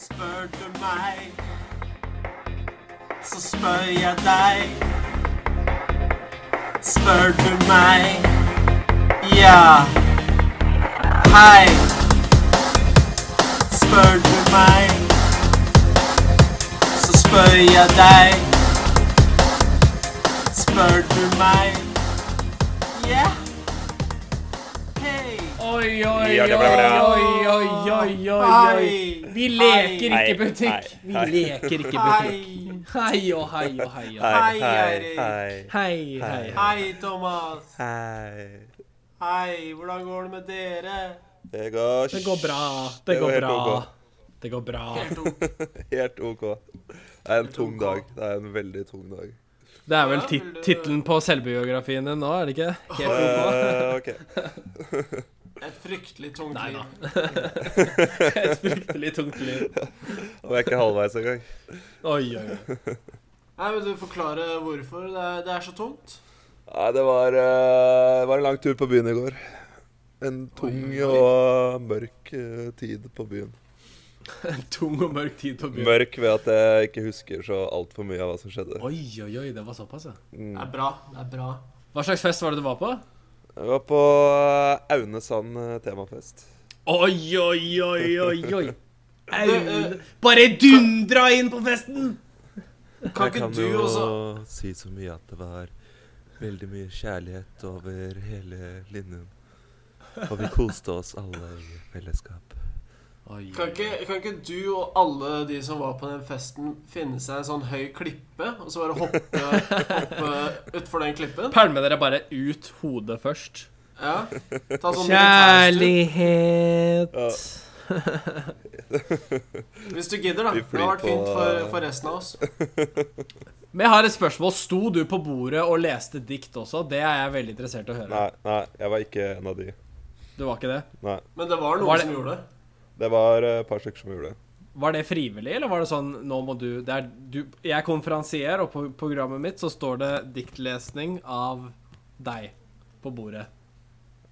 Spør du meg, så spør jeg deg. Spør du meg, ja. Hei. Spør du meg, så spør jeg deg. Spør du meg, Oi, oi, Ja, oi, det ble bra. oi, oi, oi, oi, oi. Vi leker Hei, ikke butikk. hei, Vi leker ikke butikk. Hei. Og hei og hei Hei, Eirik. hei. hei. hei, Thomas. Hei. Hei, hvordan går det med dere? Det går Det går bra. Det Det går går bra. ok. Det går bra. Helt ok. Det er en tung ok. dag. Det er en veldig tung dag. Det er vel tittelen på selvbiografien din nå, er det ikke? Helt ok. Et fryktelig tungt liv. Et fryktelig tungt liv. Og jeg er ikke halvveis engang. Oi, oi, oi. Nei, Vil du forklare hvorfor det er, det er så tungt? Nei, det var, uh, det var en lang tur på byen i går. En tung Oi, oi. og mørk uh, tid på byen. En tung og mørk tid på byen. Mørk ved at jeg ikke husker så altfor mye av hva som skjedde. Oi, oi, oi. Det var såpass, ja. Mm. Det er bra. Det er bra. Hva slags fest var det du var på? Jeg var på Aune Sand temafest. Oi, oi, oi, oi, oi. Eh, Bare dundra inn på festen! Kan ikke du også jeg kan jo si så mye at det var veldig mye kjærlighet over hele linjen. Og vi koste oss alle i fellesskap. Kan ikke, kan ikke du og alle de som var på den festen, finne seg en sånn høy klippe, og så bare hoppe, hoppe utfor den klippen? Pælme dere bare ut hodet først. Ja. Ta sånn. Kjærlighet Ja. Hvis du gidder, da. Det har vært fint for, for resten av oss. Men jeg har et spørsmål. Sto du på bordet og leste dikt også? Det er jeg veldig interessert i å høre. Nei, nei, jeg var ikke en av de. Du var ikke det? Nei. Men det var noen Var det- som gjorde det. Det var eh, et par stykker som gjorde det. Var det frivillig, eller var det sånn Nå må du, det er, du Jeg er konferansier, og på programmet mitt så står det diktlesning av deg på bordet.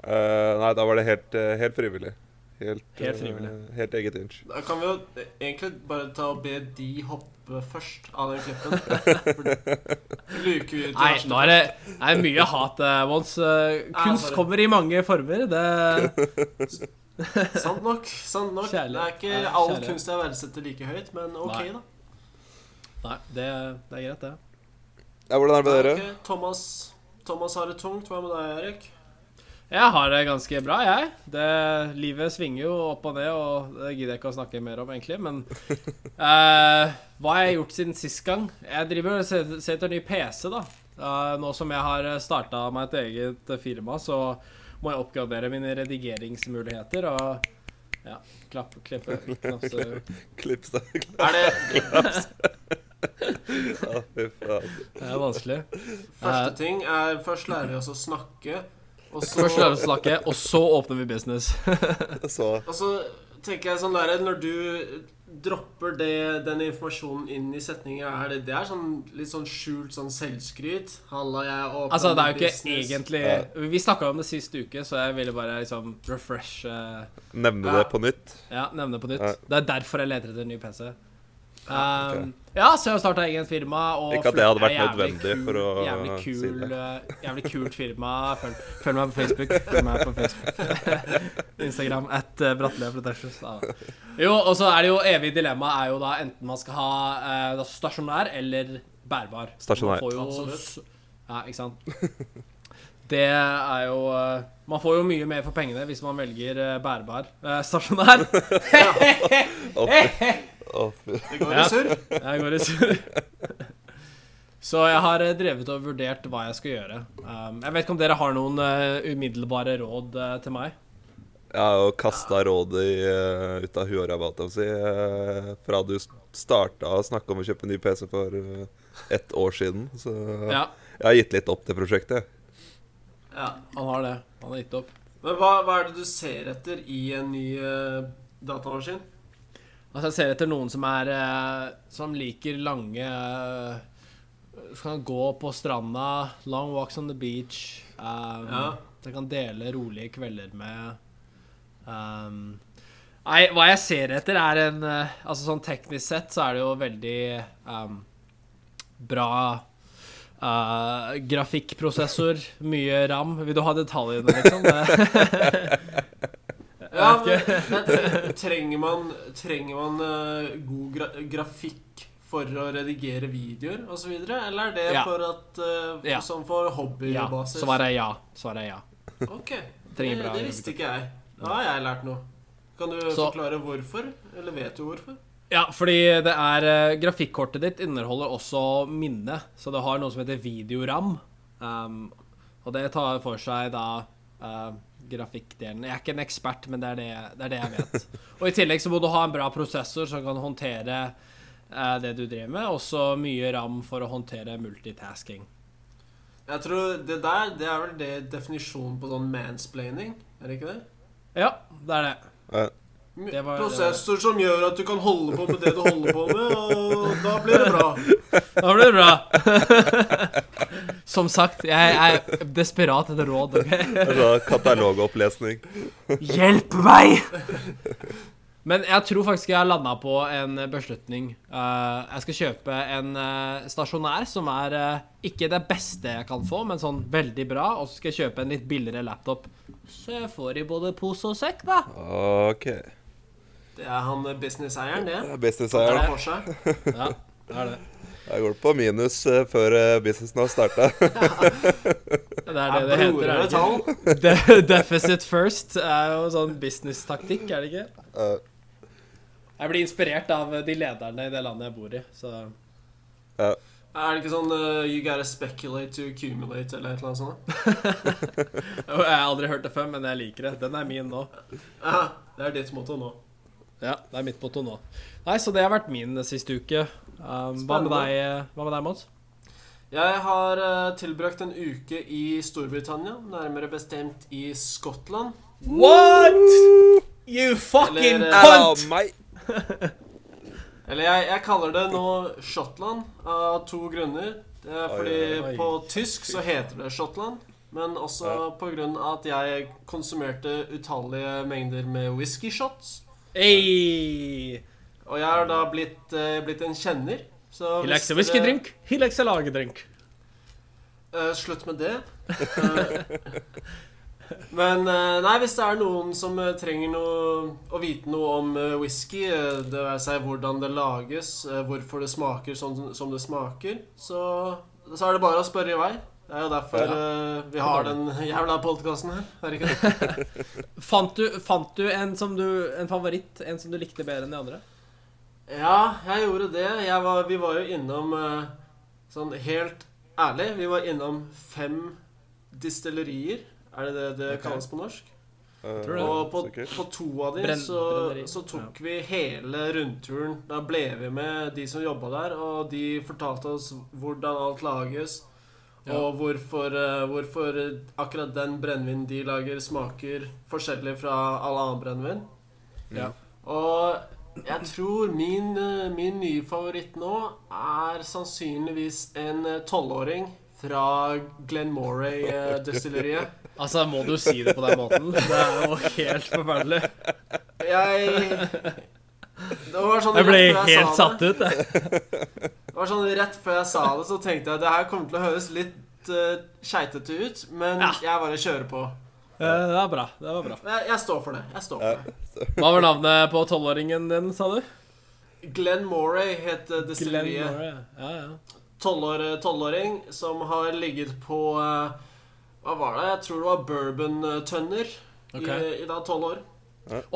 Uh, nei, da var det helt, eh, helt frivillig. Helt, Helt frivillig. frivillig. helt eget inch. Da kan vi jo egentlig bare ta og be de hoppe først av den klippen. Luker vi ut Nei, nå er det, er mye hat, eh, Mons. Kunst kommer i mange former. Det Sant nok. sant nok Kjærlig. Det er ikke Nei, all kjærlighet. kunst jeg verdsetter like høyt, men OK, Nei. da. Nei, det, det er greit, det. Ja, hvordan er det med dere? Okay, Thomas, Thomas har det tungt. Hva med deg, Erik? Jeg har det ganske bra, jeg. Det, livet svinger jo opp og ned, og det gidder jeg ikke å snakke mer om, egentlig. Men eh, hva har jeg gjort siden sist gang? Jeg driver og ser ser etter ny PC, da. Eh, nå som jeg har starta meg et eget firma, så må jeg oppgradere mine redigeringsmuligheter og ja, klappe, klippe, knapse Klipse. Er det Ja, fy faen. Det er vanskelig. Første Eh, ting er Først lærer vi oss å snakke, og så, Først lærer vi oss å snakke, og så åpner vi business. Så og så tenker jeg sånn der Når du dropper det, den informasjonen inn i setninger, er det, det er sånn litt sånn skjult sånn selvskryt? Halla, jeg åpner Altså, det er jo ikke business. egentlig Ja. Vi snakka om det sist uke, så jeg ville bare liksom refresh nevne Ja. det på nytt. Ja, nevne det på nytt. Ja. Det er derfor jeg leter etter en ny PC. Ja, ok. Um, ja, så jeg har starta eget firma. Og Ikke at det hadde vært nødvendig kul, for å jævlig si kul, det. eh, Jævlig kult firma. Følg, følg meg på Facebook. Følg meg på Facebook. Instagram at uh, for Pretentious. Ja. Jo, og så er det jo evig dilemma er jo da enten man skal ha eh, stasjonær eller bærbar. Stasjonær. Jo, Absolutt. Ja, ikke sant. Det er jo eh, Man får jo mye mer for pengene hvis man velger eh, bærbar. Eh, stasjonær. Det går i surr. Jeg går i surr. Så jeg har eh, drevet og vurdert hva jeg skal gjøre. Um, jeg vet ikke om dere har noen uh, umiddelbare råd uh, til meg? Jeg har jo kasta rådet i, uh, ut av huet og si. fra du starta å snakke om å kjøpe ny PC for uh, ett år siden. Så Ja, jeg har gitt litt opp til prosjektet. Ja. han har det. Han har gitt opp. Men hva, hva er det du ser etter i en ny datamaskin? Altså, jeg ser etter noen som er eh, Som liker lange eh, kan gå på stranda, long walks on the beach. Um, Ja. Jeg kan dele rolige kvelder med. Um, Nei, hva jeg ser etter, er en eh, Altså sånn teknisk sett så er det jo veldig um, bra uh, grafikkprosessor, mye ram. Vil du ha detaljene, liksom? Ja, men, men trenger man, trenger man uh, god gra grafikk for å redigere videoer osv., eller er det Ja. for at uh, Ja. Sånn for ja. hobbybasis? Svaret er ja. Svaret er ja. Ok. Det, det visste ikke jeg. Da har jeg lært noe. Kan du Så- forklare hvorfor? Eller vet du hvorfor? Ja, fordi det er uh, Grafikkortet ditt inneholder også minne, så det har noe som heter videoram. Um, og det tar for seg da uh, grafikkdelen. Jeg er ikke en ekspert, men det er det, det er det jeg vet. og i tillegg så må du ha en bra prosessor som kan håndtere eh, det du driver med, og så mye ram for å håndtere multitasking. Jeg tror Det der det er vel det definisjonen på sånn mansplaining, er det ikke det? Ja, det er det. Ja. Det var- Prosessor som gjør at du kan holde på med det du holder på med, og da blir det bra. Da blir det bra. Som sagt, jeg er desperat etter råd. katalogopplesning. Hjelp meg! Men jeg tror faktisk jeg har landa på en beslutning. Eh, jeg skal kjøpe en eh, stasjonær som er eh, ikke det beste jeg kan få, men sånn veldig bra. Og så skal jeg kjøpe en litt billigere laptop. Så jeg får i både pose og sekk, da. OK. Det er han businesseieren, det. Det er Businesseieren. Ja, det er det. Jeg går på minus eh, før eh, businessen har starta. Det er det Er det heter. Er det De deficit first er jo sånn business-taktikk, er det ikke? Eh, Jeg blir inspirert av de lederne i det landet jeg bor i, så ja. Er det ikke sånn uh, You gotta speculate to accumulate, eller et eller annet sånt? Jeg har aldri hørt det før, men jeg liker det. Den er min nå. Ja, det er ditt motto nå. Ja, det er mitt motto nå. Nei, så det har vært min siste uke. Um, hva, med deg, eh, hva med deg, Mons? Jeg har eh, tilbrakt en uke i Storbritannia, nærmere bestemt i Skottland. What?! You fucking Eller, eh, Oh! Eller jeg, jeg kaller det nå Shotland av to grunner. Det er Oi, fordi oi, oi. på tysk så heter det Shotland. Men også Ja. på grunn av at jeg konsumerte utallige mengder med whisky shots. Hey! Og jeg har da blitt, uh, blitt en kjenner. Så He likes a whisky drink. He likes a lagerdrink. Uh, slutt med det. Eh, men eh, nei, hvis det er noen som eh, trenger noe, å vite noe om eh, whisky, eh, det være si hvordan det lages, eh, hvorfor det smaker sånn som det smaker, så, så er det bare å spørre i vei. Det er jo derfor uh, vi har den jævla podkasten her. Er det ikke det? Fant du, fant du, en, som du en favoritt? En som du likte bedre enn de andre? Ja, jeg gjorde det. Jeg var, vi var jo innom eh, Sånn helt ærlig, vi var innom fem distillerier. Er det det det okay. kalles på norsk? Uh, Og på, på to av de så, så tok vi hele rundturen. Da ble vi med de som jobba der, og de fortalte oss hvordan alt lages. Ja. Og hvorfor, eh, hvorfor akkurat den brennevinen de lager, smaker forskjellig fra all annen brennevin. Ja. Og jeg tror min, eh, min nye favoritt nå er sannsynligvis en eh, tolvåring fra Glenmorey-destilleriet. Altså, må du si det på den måten? Det er jo helt forferdelig. Jeg Det var sånn Jeg ble rett før jeg helt sa satt det. ut, jeg. Det var sånn rett før jeg sa det, så tenkte jeg at det her kommer til å høres litt uh, keitete ut, men Ja. jeg bare kjører på. Eh, Det var bra. det var bra. Jeg, jeg står for det. Jeg står for det. Hva var navnet på tolvåringen din, sa du? Glenn Moray het eh, destilleriet. Moray. Ja, ja. Tolvåring som har ligget på eh, Hva var det? Jeg tror det var bourbon-tønner okay. i, i da tolv år.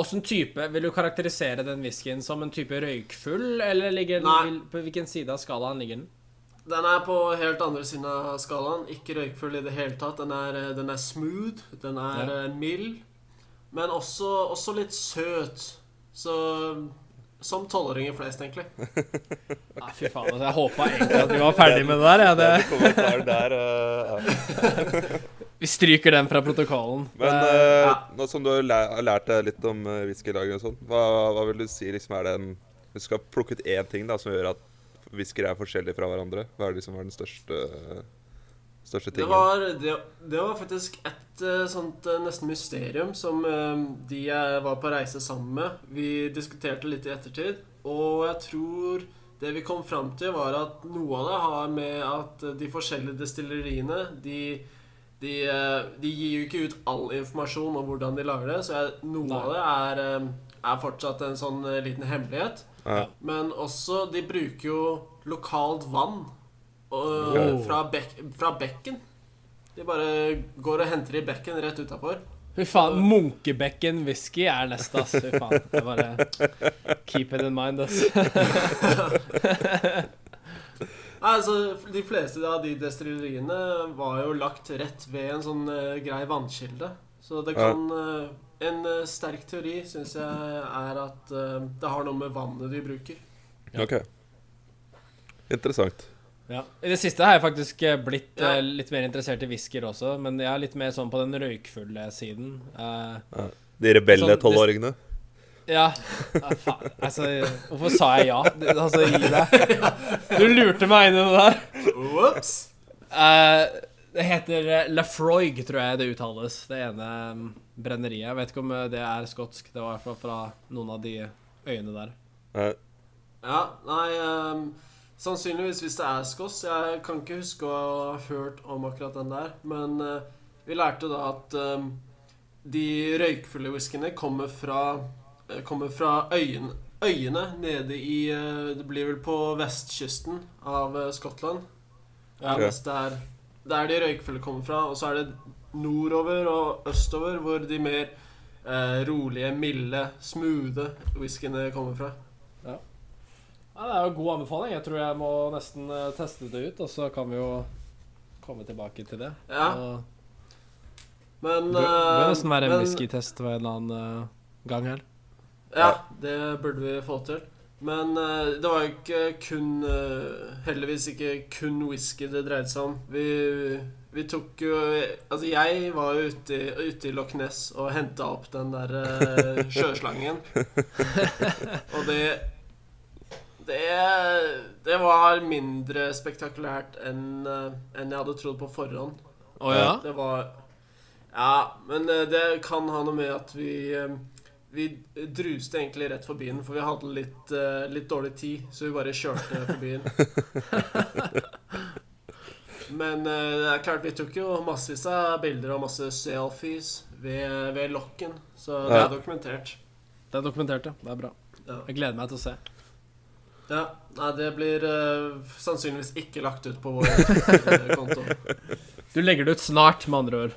Åssen type Vil du karakterisere den whiskyen som en type røykfull, eller ligger den, Nei. vil, på hvilken side av skalaen ligger den? Den er på helt andre siden av skalaen. Ikke røykfull i det hele tatt. Den er, eh, den er smooth, den er Ja. eh, mild, men også, også litt søt. Så Som tolvåringer flest, egentlig. Nei, fy faen. Altså, jeg håpa egentlig at vi var ferdig med det der. Ja, det, der uh, ja. vi stryker den fra protokollen. Men uh, ja. nå som du har læ- lært deg litt om whiskylagring og sånn, hva, hva vil du si liksom er den Hvis du skal plukke ut én ting da som gjør at whiskyer er forskjellige fra hverandre, hva er det som er den største største Det var, det, det var faktisk et eh, sånt eh, nesten mysterium som eh, de jeg var på reise sammen med, vi diskuterte litt i ettertid. Og jeg tror det vi kom fram til, var at noe av det har med at de forskjellige destilleriene de, de, de gir jo ikke ut all informasjon om hvordan de lager det, så jeg, noe Nei. av det er, er fortsatt en sånn liten hemmelighet. Ja. Men også De bruker jo lokalt vann og, okay. fra, bek, fra bekken. De bare går og henter i bekken rett utafor. Fy faen, Munkebekken whisky er neste, ass. Fy faen. Det er bare Keep it in mind, ass. Altså, de fleste av de destilleriene var jo lagt rett ved en sånn eh, grei vannkilde. Så det kan eh, En eh, sterk teori syns jeg er at eh, det har noe med vannet de bruker. Ok. Interessant. Ja. I det siste har jeg faktisk blitt Ja. litt mer interessert i whisker også, men jeg er litt mer sånn på den røykfulle siden. Ja. De rebelle Sånn, tolvåringene. ja, ja, faen. Altså, hvorfor sa jeg ja? Altså, gi deg. Du lurte meg inn i det der. Ops! Eh, det heter eh, Lafroig, tror jeg det uttales. Det ene mm, brenneriet. Jeg vet ikke om eh, det er skotsk. Det var i hvert fall fra noen av de øyene der. Eh, Ja, nei um, Sannsynligvis hvis det er skotsk. Jeg kan ikke huske å ha hørt om akkurat den der. Men uh, vi lærte da at um, de røykfulle whiskyene kommer fra uh, Kommer fra øyene, øyene nede i uh, Det blir vel på vestkysten av Skottland. Ja, hvis det der, der de røykfulle kommer fra. Og så er det nordover og østover hvor de mer eh, rolige, milde, smoothe whiskyene kommer fra. Ja, det er jo god anbefaling. Jeg tror jeg må nesten eh, teste det ut, og så kan vi jo komme tilbake til det. Ja. Og Men det bør eh, nesten være en whiskytest ved en eller annen eh, gang her. Ja, det burde vi få til. Men eh, det var jo ikke kun eh, Heldigvis ikke kun whisky det dreide seg om. Vi, vi tok jo Altså, jeg var jo ute i, ute i Loch Ness og henta opp den der eh, sjøslangen. og det det, det var mindre spektakulært enn enn jeg hadde trodd på forhånd. Å ja? Det var Ja, men det kan ha noe med at vi Vi druste egentlig rett forbi den, for vi hadde litt, uh, litt dårlig tid, så vi bare kjørte forbi den. Men uh, det er klart, vi tok jo massevis av bilder og masse selfies ved, ved lokken, så det er dokumentert. Det er dokumentert, ja. Det er bra. Ja. Jeg gleder meg til å se. ja. Nei, det blir uh, sannsynligvis ikke lagt ut på vår konto. Du legger det ut snart, med andre ord.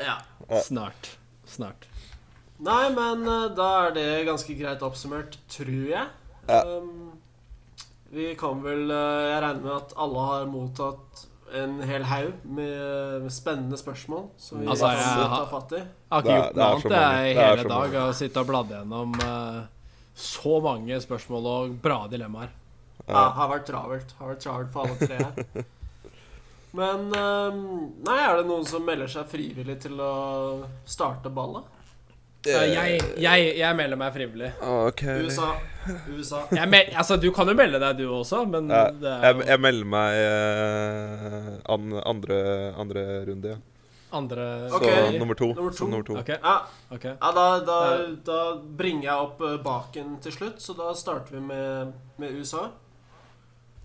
Ja. Ja. Snart. Snart. Nei, men eh, da er det ganske greit oppsummert, tror jeg. Ja. Um, vi kan vel eh, Jeg regner med at alle har mottatt en hel haug med, med spennende spørsmål som vi Altså, kan jeg ta har- fatt i. Jeg har ikke gjort det noe er annet jeg. Det er hele dag. Å sitte og bladde gjennom uh, så mange spørsmål og bra dilemmaer. Ja, har vært travelt. Har vært travelt for alle tre her. Men um, Nei, er det noen som melder seg frivillig til å starte ballet? Eh, jeg, jeg, jeg melder meg frivillig. Okay. USA. USA. Jeg mel altså, du kan jo melde deg, du også, men Ja, det er jeg, jo jeg melder meg eh, an, andre, andre runde, ja. andre Så nummer to. Nummer to. Så, nummer to. Okay. Ja, okay. Ja, da, da, da bringer jeg opp eh, baken til slutt, så da starter vi med, med USA.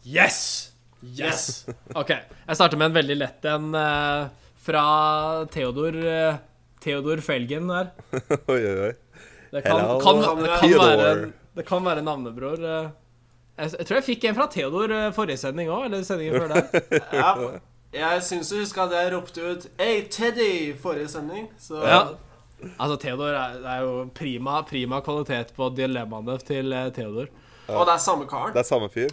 Yes! Yes! OK. Jeg starter med en veldig lett en eh, fra Theodor Theodor Felgen der. oi, oi, oi. Det kan, Hello, kan, det kan være Det kan være navnebror. eh. Jeg, jeg tror jeg fikk en fra Theodor eh, forrige sending òg, eller sendingen før der. Ja, jeg syns du husker at jeg ropte ut 'Hey, Teddy!' forrige sending. Så Ja. Altså, Theodor er, det er jo prima, prima kvalitet på dilemmaene til Theodor. Theodor. Og det er samme karen. Det er samme fyr.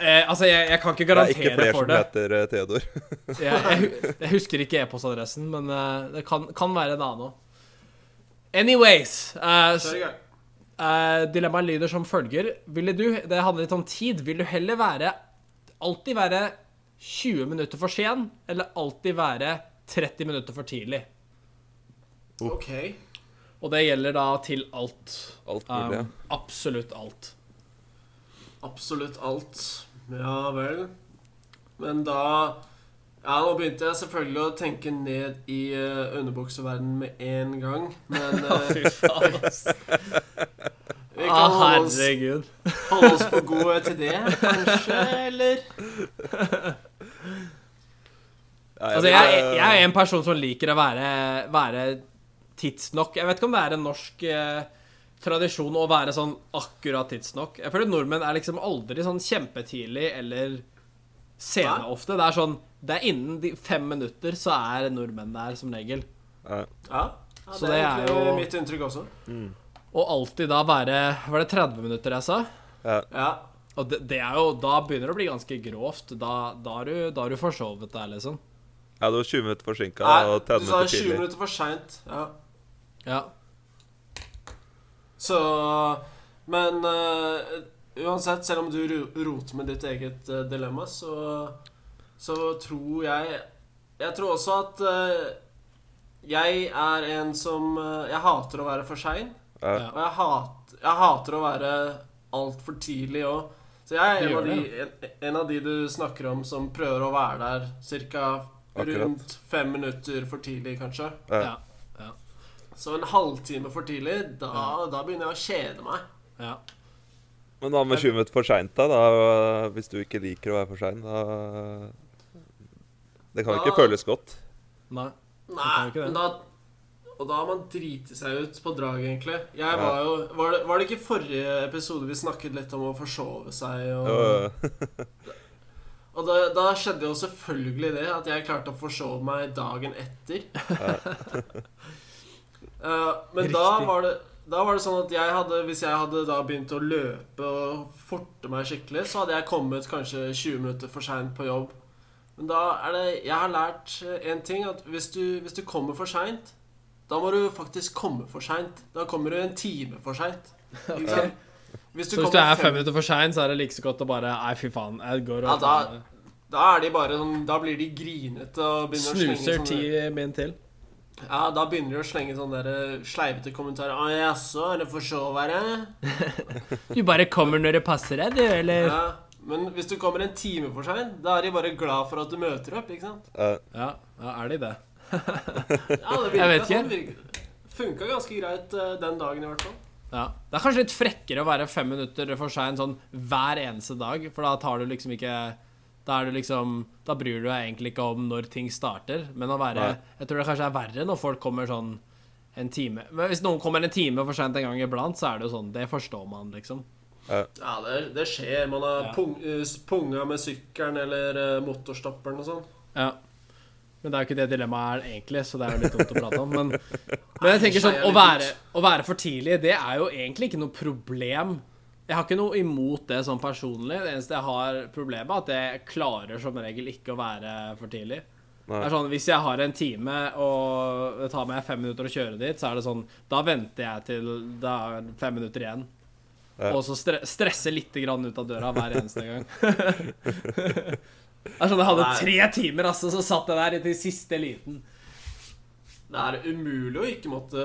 Eh, altså, jeg, jeg kan ikke garantere Det er ikke flere som heter eh, Theodor. Jeg, jeg, jeg husker ikke e-postadressen, men uh, det kan, kan være en annen òg. Anyways uh, eh, Dilemmaet lyder som følger. Ville du, Det handler litt om tid. Vil du heller være alltid være 20 minutter for sen, eller alltid være 30 minutter for tidlig? OK. Og det gjelder da til alt. Alt mulig. ja. Um, absolutt alt. Absolutt alt. Ja vel. Men da Ja, nå begynte jeg selvfølgelig å tenke ned i uh, underbukseverdenen med en gang, men uh, fy faen, ass. vi kan kan holde oss, herregud. holde oss for gode til det, kanskje, eller? Altså, jeg, eh, jeg er en person som liker å være, være tidsnok. Jeg vet ikke om det er en norsk eh, tradisjon å være sånn akkurat tidsnok. Jeg føler nordmenn er liksom aldri sånn kjempetidlig eller sene Nei. ofte. Det er sånn Det er innen de fem minutter så er nordmenn der, som regel. ja. Ja, ja Så det er det er jo- mitt inntrykk også. Og alltid da være Var det 30 minutter jeg sa? Ja. Ja, Og det, det er jo Da begynner det å bli ganske grovt. Da, da har du, da du forsovet deg, liksom. ja, du var 20 minutter forsinka Nei, tidlig. du sa 20 minutter for seint. Ja. Ja. Så Men uh, uansett, selv om du roter med ditt eget uh, dilemma, så, så tror jeg Jeg tror også at uh, jeg er en som Jeg hater å være for sein. Ja. Ja. Og jeg, hat, jeg hater å være altfor tidlig òg. Så jeg er en av, de, en, en av de du snakker om som prøver å være der ca. Rundt fem minutter for tidlig, kanskje. Ja. Ja. Så en halvtime for tidlig, da, da begynner jeg å kjede meg. ja. Men hva med 20 minutter for seint, da? da? Hvis du ikke liker å være for sein, da Det kan ikke føles godt. Nei. Nei, men da og da har man driti seg ut på draget, egentlig. Jeg Ja. var jo var det, var det ikke forrige episode vi snakket litt om å forsove seg? Og, Og, og da, da skjedde jo selvfølgelig det, at jeg klarte å forsove meg dagen etter. Eh, men da var, det, da var det sånn at jeg hadde hvis jeg hadde da begynt å løpe og forte meg skikkelig, så hadde jeg kommet kanskje 20 minutter for seint på jobb. Men da er det Jeg har lært en ting, at hvis du, hvis du kommer for seint, da må du faktisk komme for seint. Da kommer du en time for seint. Okay. Hvis Så hvis du er fem minutter for sein, så er det like så godt å bare Nei, fy faen. Jeg går og Ja, da- Da er de bare sånn Da blir de grinete og begynner å snuser slenge ti min til. Ja, da begynner de å slenge sånne der eh, sleivete kommentarer. Å jaså, er det være'. Du bare kommer når det passer deg, du, eller? Ja. Men hvis du kommer en time for seint, da er de bare glad for at du møter opp, ikke sant? Uh. Ja, ja er de det? Ja, det Jeg vet ikke. sånn. virka- Funka ganske greit eh, den dagen, i hvert fall. Ja. Det er kanskje litt frekkere å være fem minutter for sein sånn hver eneste dag, for da tar du liksom ikke Da er du liksom Da bryr du deg egentlig ikke om når ting starter, men å være Nei. Jeg tror det kanskje er verre når folk kommer sånn en time Men Hvis noen kommer en time for seint en gang iblant, så er det jo sånn Det forstår man, liksom. Ja, det, det skjer. Man har Ja. pung, eh, punga med sykkelen eller eh, motorstopperen og sånn. Ja. Men det er jo ikke det dilemmaet er egentlig, så det er jo litt dumt å prate om. Men, men jeg tenker sånn, å være, å være for tidlig, det er jo egentlig ikke noe problem. Jeg har ikke noe imot det sånn personlig. Det eneste jeg har problemet er at jeg klarer som regel ikke å være for tidlig. Det er sånn, Hvis jeg har en time og det tar meg fem minutter å kjøre dit, så er det sånn Da venter jeg til det er fem minutter igjen. Ja. Og så stre stresser litt grann ut av døra hver eneste gang. det er sånn, Jeg hadde tre timer, altså, så satt jeg der til siste liten. Det er umulig å ikke måtte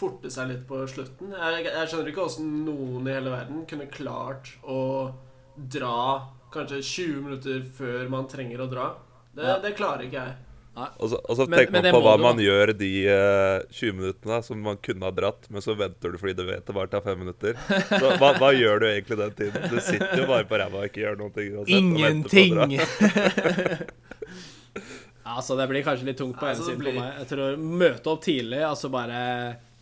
forte seg litt på slutten. Jeg, jeg skjønner ikke åssen noen i hele verden kunne klart å dra kanskje 20 minutter før man trenger å dra. Det, Ja. det klarer ikke jeg. Og så, og så tenker men man på hva du, man gjør de uh, 20 minuttene som man kunne ha dratt, men så venter du fordi du vet det bare tar fem minutter. Så hva, hva gjør du egentlig den tiden? Du sitter jo bare på ræva og ikke gjør noen ting. Ingenting! ja, så det blir kanskje litt tungt på altså, ene siden blir- på meg. Jeg tror Møte opp tidlig, altså bare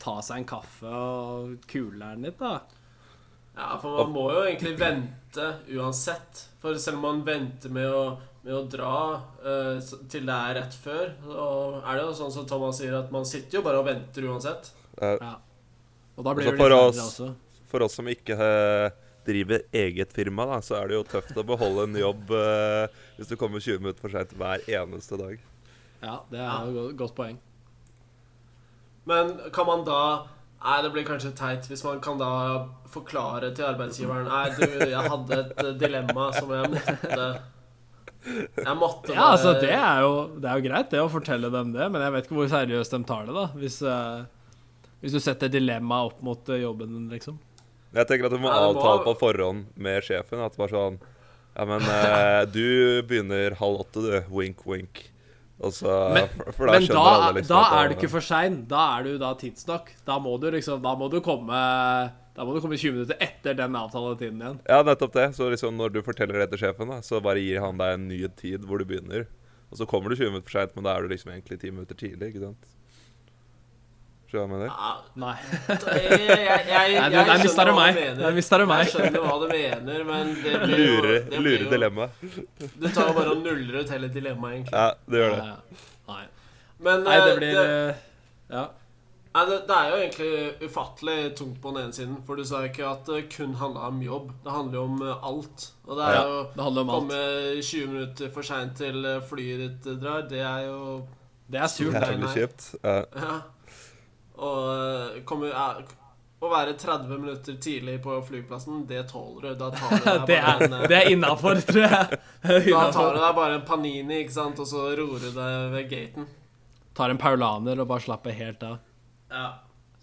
ta seg en kaffe og kule den litt, da. Ja, for man må jo egentlig vente uansett. For selv om man venter med å, med å dra uh, til det er rett før, så er det jo sånn som Thomas sier, at man sitter jo bare og venter uansett. Ja. Og da blir Altså, det for litt oss- også. For oss som ikke eh, driver eget firma, da, så er det jo tøft å beholde en jobb uh, hvis du kommer 20 minutter for seint hver eneste dag. Ja, det er jo et godt poeng. Men kan man da Nei, det blir kanskje teit hvis man kan da forklare til arbeidsgiveren Nei, du, jeg hadde et eh, dilemma som jeg måtte Jeg måtte Ja, altså, det er jo, det er jo greit, det, å fortelle dem det, men jeg vet ikke hvor seriøst de tar det, da. Hvis, uh, hvis du setter dilemmaet opp mot jobben din, Jeg tenker at du må Ja, må- avtale på forhånd med sjefen at det var sånn Ja, men eh, du begynner halv åtte, du. Wink, wink. Altså, Men, for, for men da, alle liksom da er det ikke for sein. Da er du da tidsnok. Da må du liksom Da må du komme Da må du komme 20 minutter etter den avtaletiden igjen. Ja, nettopp det. Så liksom når du forteller det til sjefen, da, så bare gir han deg en ny tid hvor du begynner. Og så kommer du 20 minutter for seint, men da er du liksom egentlig 10 minutter tidlig, ikke sant? Hva jeg mener? Ja, Nei. jeg, jeg, jeg, jeg, Nei, der skjønner mista du meg. mener. Der mista du meg. Jeg skjønner hva du mener, men det blir jo Lure, det blir lure jo- dilemma. Du tar jo bare og nuller ut hele dilemmaet, egentlig. Ja, det gjør det. Nei. Men Nei, det eh, blir det, eh, Ja. nei, det, det er jo egentlig ufattelig tungt på den ene siden. For du sa ikke at det kun handla om jobb. Det handler jo om eh, alt. Og det er Ja, det om alt. Komme 20 minutter for seint til eh, flyet ditt eh, drar, det er jo Det er surt. Det Jævlig nei. kjipt. Ja. Ja. Og kommer er, Å være 30 minutter tidlig på flyplassen, det tåler du. Da tar du deg Det bare en, eh, det er innafor, tror jeg. Er Da tar du deg bare en panini, ikke sant, og så roer du deg ved gaten. Tar en paulaner og bare slapper helt av. Ja.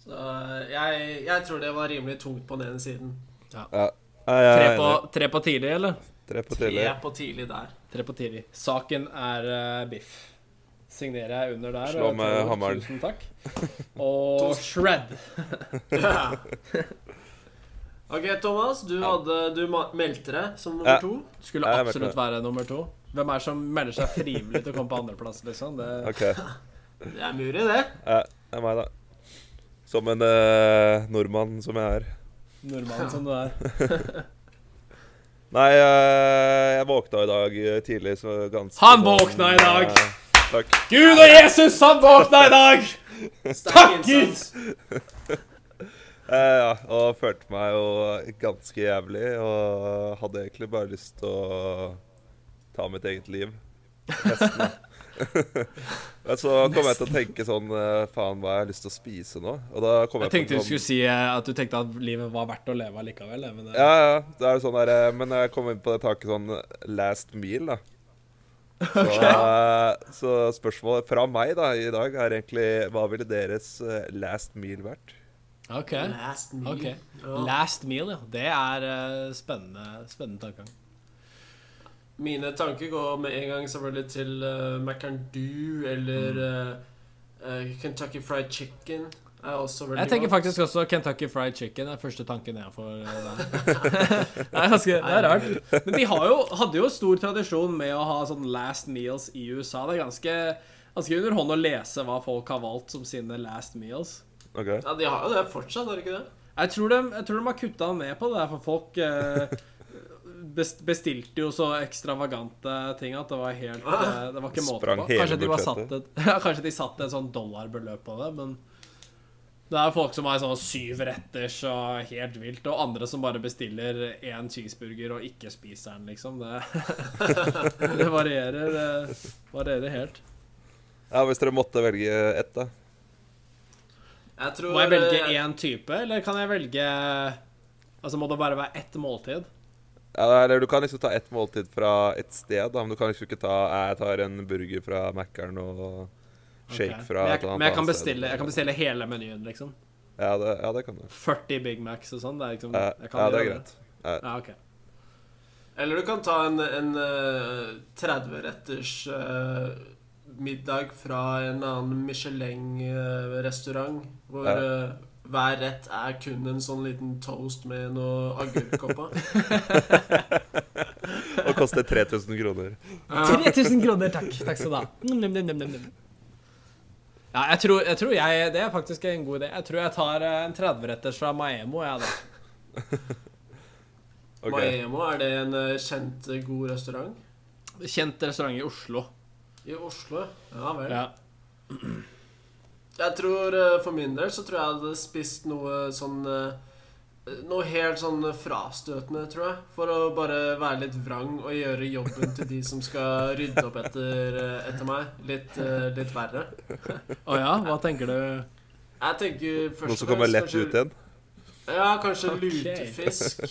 Så eh, jeg, jeg tror det var rimelig tungt på den ene siden. Ja. Ja, Tre på, tre på tidlig, eller? Tre på Tre tidlig. på tidlig der. Tre på tidlig. Saken er uh, biff. Signerer jeg under der. Slå eh, med Tor, hammeren. Tusen takk. Og shred. Ja. Ok, Thomas. Du, hadde, du meldte deg som nummer Ja. to. Skulle Ja, absolutt det. være nummer to. Hvem er det som melder seg frivillig til å komme på andreplass, liksom? Det okay. Det er mulig, det. Ja, det er meg, da. Som en eh, nordmann som jeg er. nordmannen som du er. Nei, eh, jeg våkna i dag eh, tidlig, så ganske Han sånn, våkna i dag! Eh, takk. Gud og Jesus, han våkna i dag! Takk, Gud! Eh, ja, og følte meg jo ganske jævlig, og hadde egentlig bare lyst til å ta mitt eget liv. Nesten. Men så kom jeg til å tenke sånn eh, Faen, hva har jeg lyst til å spise nå? Og da kom Jeg jeg, tenkte du skulle si eh, at du tenkte at livet var verdt å leve allikevel. Men det, Ja, ja. Det er sånn der, eh, men jeg kom inn på det taket sånn last meal, da. Så, eh, så spørsmålet fra meg da i dag er egentlig Hva ville deres eh, last meal vært? OK. Last meal. ok. Last meal, ja. Det er eh, spennende, spennende tankegang. Mine tanker går med en gang selvfølgelig til uh, McAndoo eller eh, Kentucky Fried Chicken. Er også veldig Jeg tenker godt. faktisk også Kentucky Fried Chicken er første tanken jeg får. eh, det er ganske det er rart. Men de har jo, hadde jo stor tradisjon med å ha sånn last meals i USA. Det er ganske, ganske underhånd å lese hva folk har valgt som sine last meals. Okay. Ja, De har jo det fortsatt, har de ikke det? Jeg tror de, jeg tror de har kutta ned på det, der, for folk eh, bestilte jo så ekstravagante ting at det var helt eh, Det var ikke måte på. Kanskje de, var satt et, kanskje de satte et sånn dollarbeløp på det, men det er folk som har sånn syv retters og helt vilt, og andre som bare bestiller én cheeseburger og ikke spiser den, liksom. Det, det varierer. Det varierer helt. Ja, Hvis dere måtte velge ett, da? Jeg tror Må jeg velge én type, eller kan jeg velge Altså, må det bare være ett måltid? Ja, eller Du kan liksom ta ett måltid fra et sted, da, men du kan liksom ikke ta Jeg tar en burger fra Mækkern og shake okay. fra men jeg, et eller annet men jeg kan bestille, jeg kan bestille hele menyen, liksom. Ja, det, ja, det kan du. 40 Big Macs og sånn. Det er liksom Ja, ja, det er greit. Ja, ok. Eller du kan ta en, en eh, 30-retters uh, middag fra en annen Michelin-restaurant, hvor Ja. uh, hver rett er kun en sånn liten toast med noe agurk oppå. Og koster 3000 kroner. 3000 kroner, takk. Takk skal du ha. Ja, jeg tror, jeg tror jeg Det er faktisk en god idé. Jeg tror jeg tar eh, en 30-retters fra Maemo, jeg, da. okay. Maemo, er det en eh, kjent, eh, god restaurant? Kjent restaurant i Oslo. I Oslo? Ja vel. Ja. Jeg tror For min del så tror jeg jeg hadde spist noe sånn Noe helt sånn frastøtende, tror jeg. For å bare være litt vrang og gjøre jobben til de som skal rydde opp etter, eh, etter meg, litt, eh, litt verre. Å ja, hva tenker du? Jeg tenker først Noe som kommer lett kanskje- ut igjen? Ja, kanskje okay. lutefisk.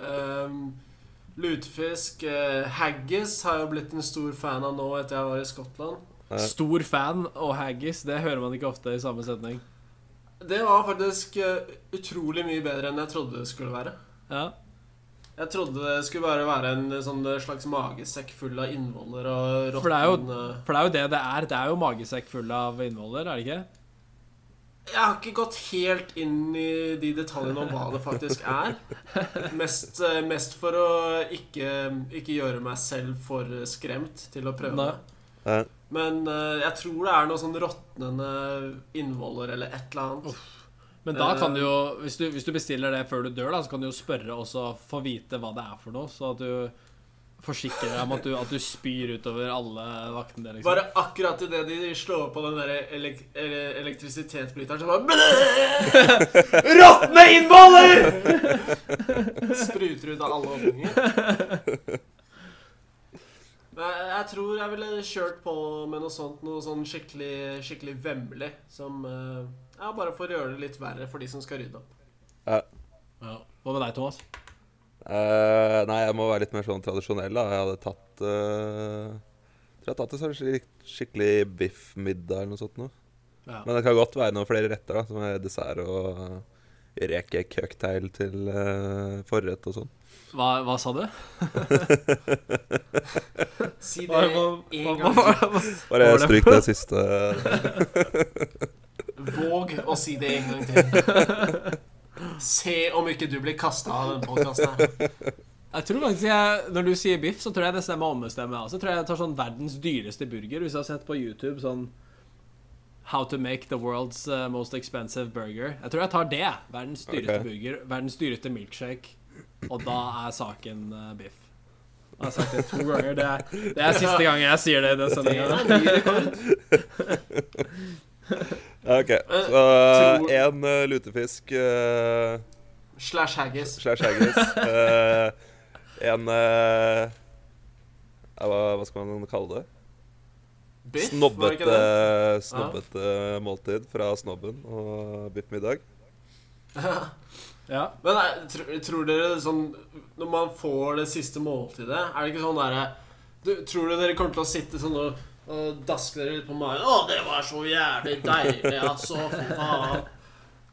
Um, lutefisk Uh, Haggis har jeg blitt en stor fan av nå etter jeg var i Skottland. Stor fan og haggis, det hører man ikke ofte i samme setning. Det var faktisk eh, utrolig mye bedre enn jeg trodde det skulle være. Ja. Jeg trodde det skulle bare være en sånn slags magesekk full av innvoller og For det jo- eh, For det er jo det det er. Det er jo magesekk full av innvoller, er det ikke? Jeg har ikke gått helt inn i de detaljene om hva det faktisk er. Mest, eh, mest for å ikke, ikke gjøre meg selv for skremt til å prøve Nei. Eh, Men uh, jeg tror det er noe sånn råtnende innvoller eller et eller annet. Men da kan Eh. du jo, hvis du, hvis du bestiller det før du dør, da, så kan du jo spørre og få vite hva det er for noe, så at du forsikrer deg om at du, at du spyr utover alle vaktene. Liksom. Bare akkurat idet de slår på den der elek elektrisitetsbryteren, så bare Råtne innvoller! Spruter ut av alle åpninger. Jeg, tror jeg ville kjørt på med noe sånt, noe sånn skikkelig, skikkelig vemmelig. Som eh, Ja, bare for å gjøre det litt verre for de som skal rydde opp. Ja. Hva med deg, Thomas? Uh, nei, jeg må være litt mer sånn tradisjonell, da. Jeg hadde tatt uh, Jeg hadde tatt en sånn skik skikkelig biffmiddag eller noe sånt noe. Ja. Men det kan godt være noen flere retter, da, som er dessert og uh, reke cocktail til uh, forrett og sånn. Hva, hva sa du? Si det én gang hva, til. hva, Bare Var stryk det siste. Våg å si det en gang til. Se om ikke du blir kasta av den podkasten her. Jeg tror faktisk jeg, Når du sier biff, så tror jeg det stemmer ommestemme. Altså, tror jeg jeg tar sånn verdens dyreste burger. Hvis jeg har sett på YouTube sånn How to make the world's uh, most expensive burger. Jeg tror jeg tar det. Verdens dyreste okay. burger. Verdens dyreste milkshake. Og da er saken uh, biff. Jeg har sagt det to ganger. Det er, det er siste gang jeg sier det i den sendinga. en. OK, så én uh, lutefisk uh, Slash haggis. slash haggis. Uh, en uh, hva, hva skal man kalle det? Biff, var det ikke Snobbete, det? snobbete måltid fra snobben og biffmiddag. Ja. Men nei, tror dere sånn Når man får det siste måltidet, er det ikke sånn derre Tror du dere kommer til å sitte sånn og, og daske dere litt på magen? 'Å, det var så jævlig deilig, altså. Fy faen.'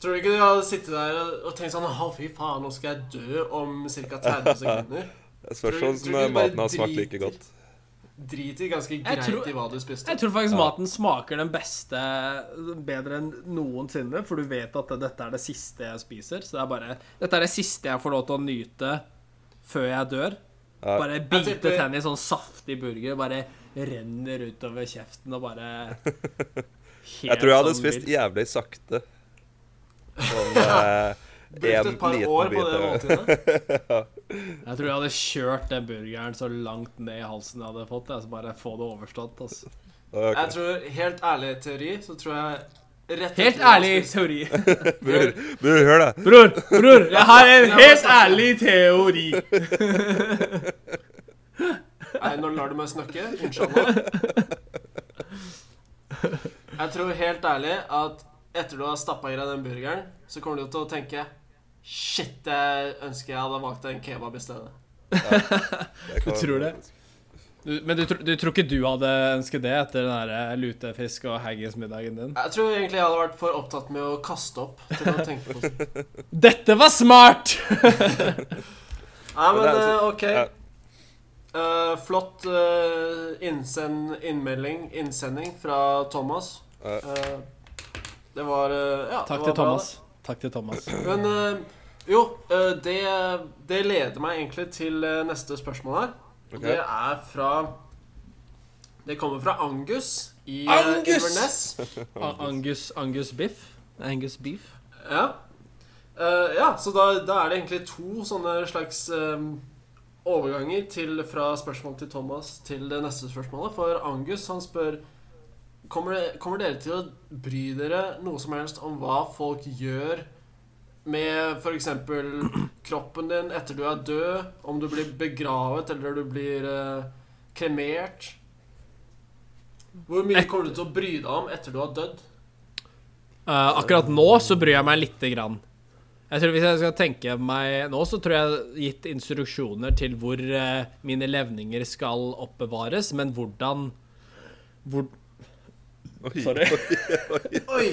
Tror du ikke dere hadde sittet der og, tenkt sånn 'Å, fy faen, nå skal jeg dø om ca. 30 sekunder'? Det spørs du- om du de bare maten har smakt like godt. Driter ganske greit tror- i hva du spiste. Jeg tror faktisk Ja. maten smaker den beste bedre enn noensinne, for du vet at dette er det siste jeg spiser. Så det er bare Dette er det siste jeg får lov til å nyte før jeg dør. Ja. Bare bite tenner i sånn saftig burger, bare renner utover kjeften og bare Jeg tror jeg hadde sånn spist jævlig sakte. Sånn eh, Brukt et par år på det måltidet. ja. Jeg tror jeg hadde kjørt den burgeren så langt ned i halsen jeg hadde fått. Altså bare få det overstått. Altså. Okay. Jeg tror, Helt ærlig teori, så tror jeg rett Helt jeg ærlig teori. Bror, bror, hør da. Bror, bror, jeg har en helt ærlig teori. Nei, nå lar du meg snakke. Unnskyld Jeg tror helt ærlig at etter du har stappa i deg den burgeren, så kommer du til å tenke Shit, jeg ønsker jeg hadde valgt en kebab i stedet. Ja, Du tror det? Du, men du, du tror ikke du hadde ønsket det etter den der eh, lutefisk- og haggismiddagen din? Jeg tror egentlig jeg hadde vært for opptatt med å kaste opp til å tenke på det. Dette var smart! Nei, men altså- eh, OK. Eh, flott uh, innsend, innmelding, innsending fra Thomas. Eh, det var Ja, Takk det var til bra, Thomas. Takk til Thomas. Men eh, jo, eh, det, det leder meg egentlig til eh, neste spørsmål her. Okay. Det er fra Det kommer fra Angus i Angus! Inverness. Angus, Angus biff? Angus beef? Ja. Eh, ja, så da, da er det egentlig to sånne slags overganger til, fra spørsmål til Thomas til det neste spørsmålet. For Angus han spør kommer, det, kommer dere til å bry dere noe som helst om hva folk gjør med f.eks. kroppen din etter du er død? Om du blir begravet eller du blir eh, kremert? Hvor mye kommer du til å bry deg om etter du har dødd? Uh, akkurat nå så bryr jeg meg lite grann. Jeg tror Hvis jeg skal tenke meg nå, så tror jeg gitt instruksjoner til hvor uh, mine levninger skal oppbevares, men hvordan hvor, Oi, Sorry. Oi, oi. Oi!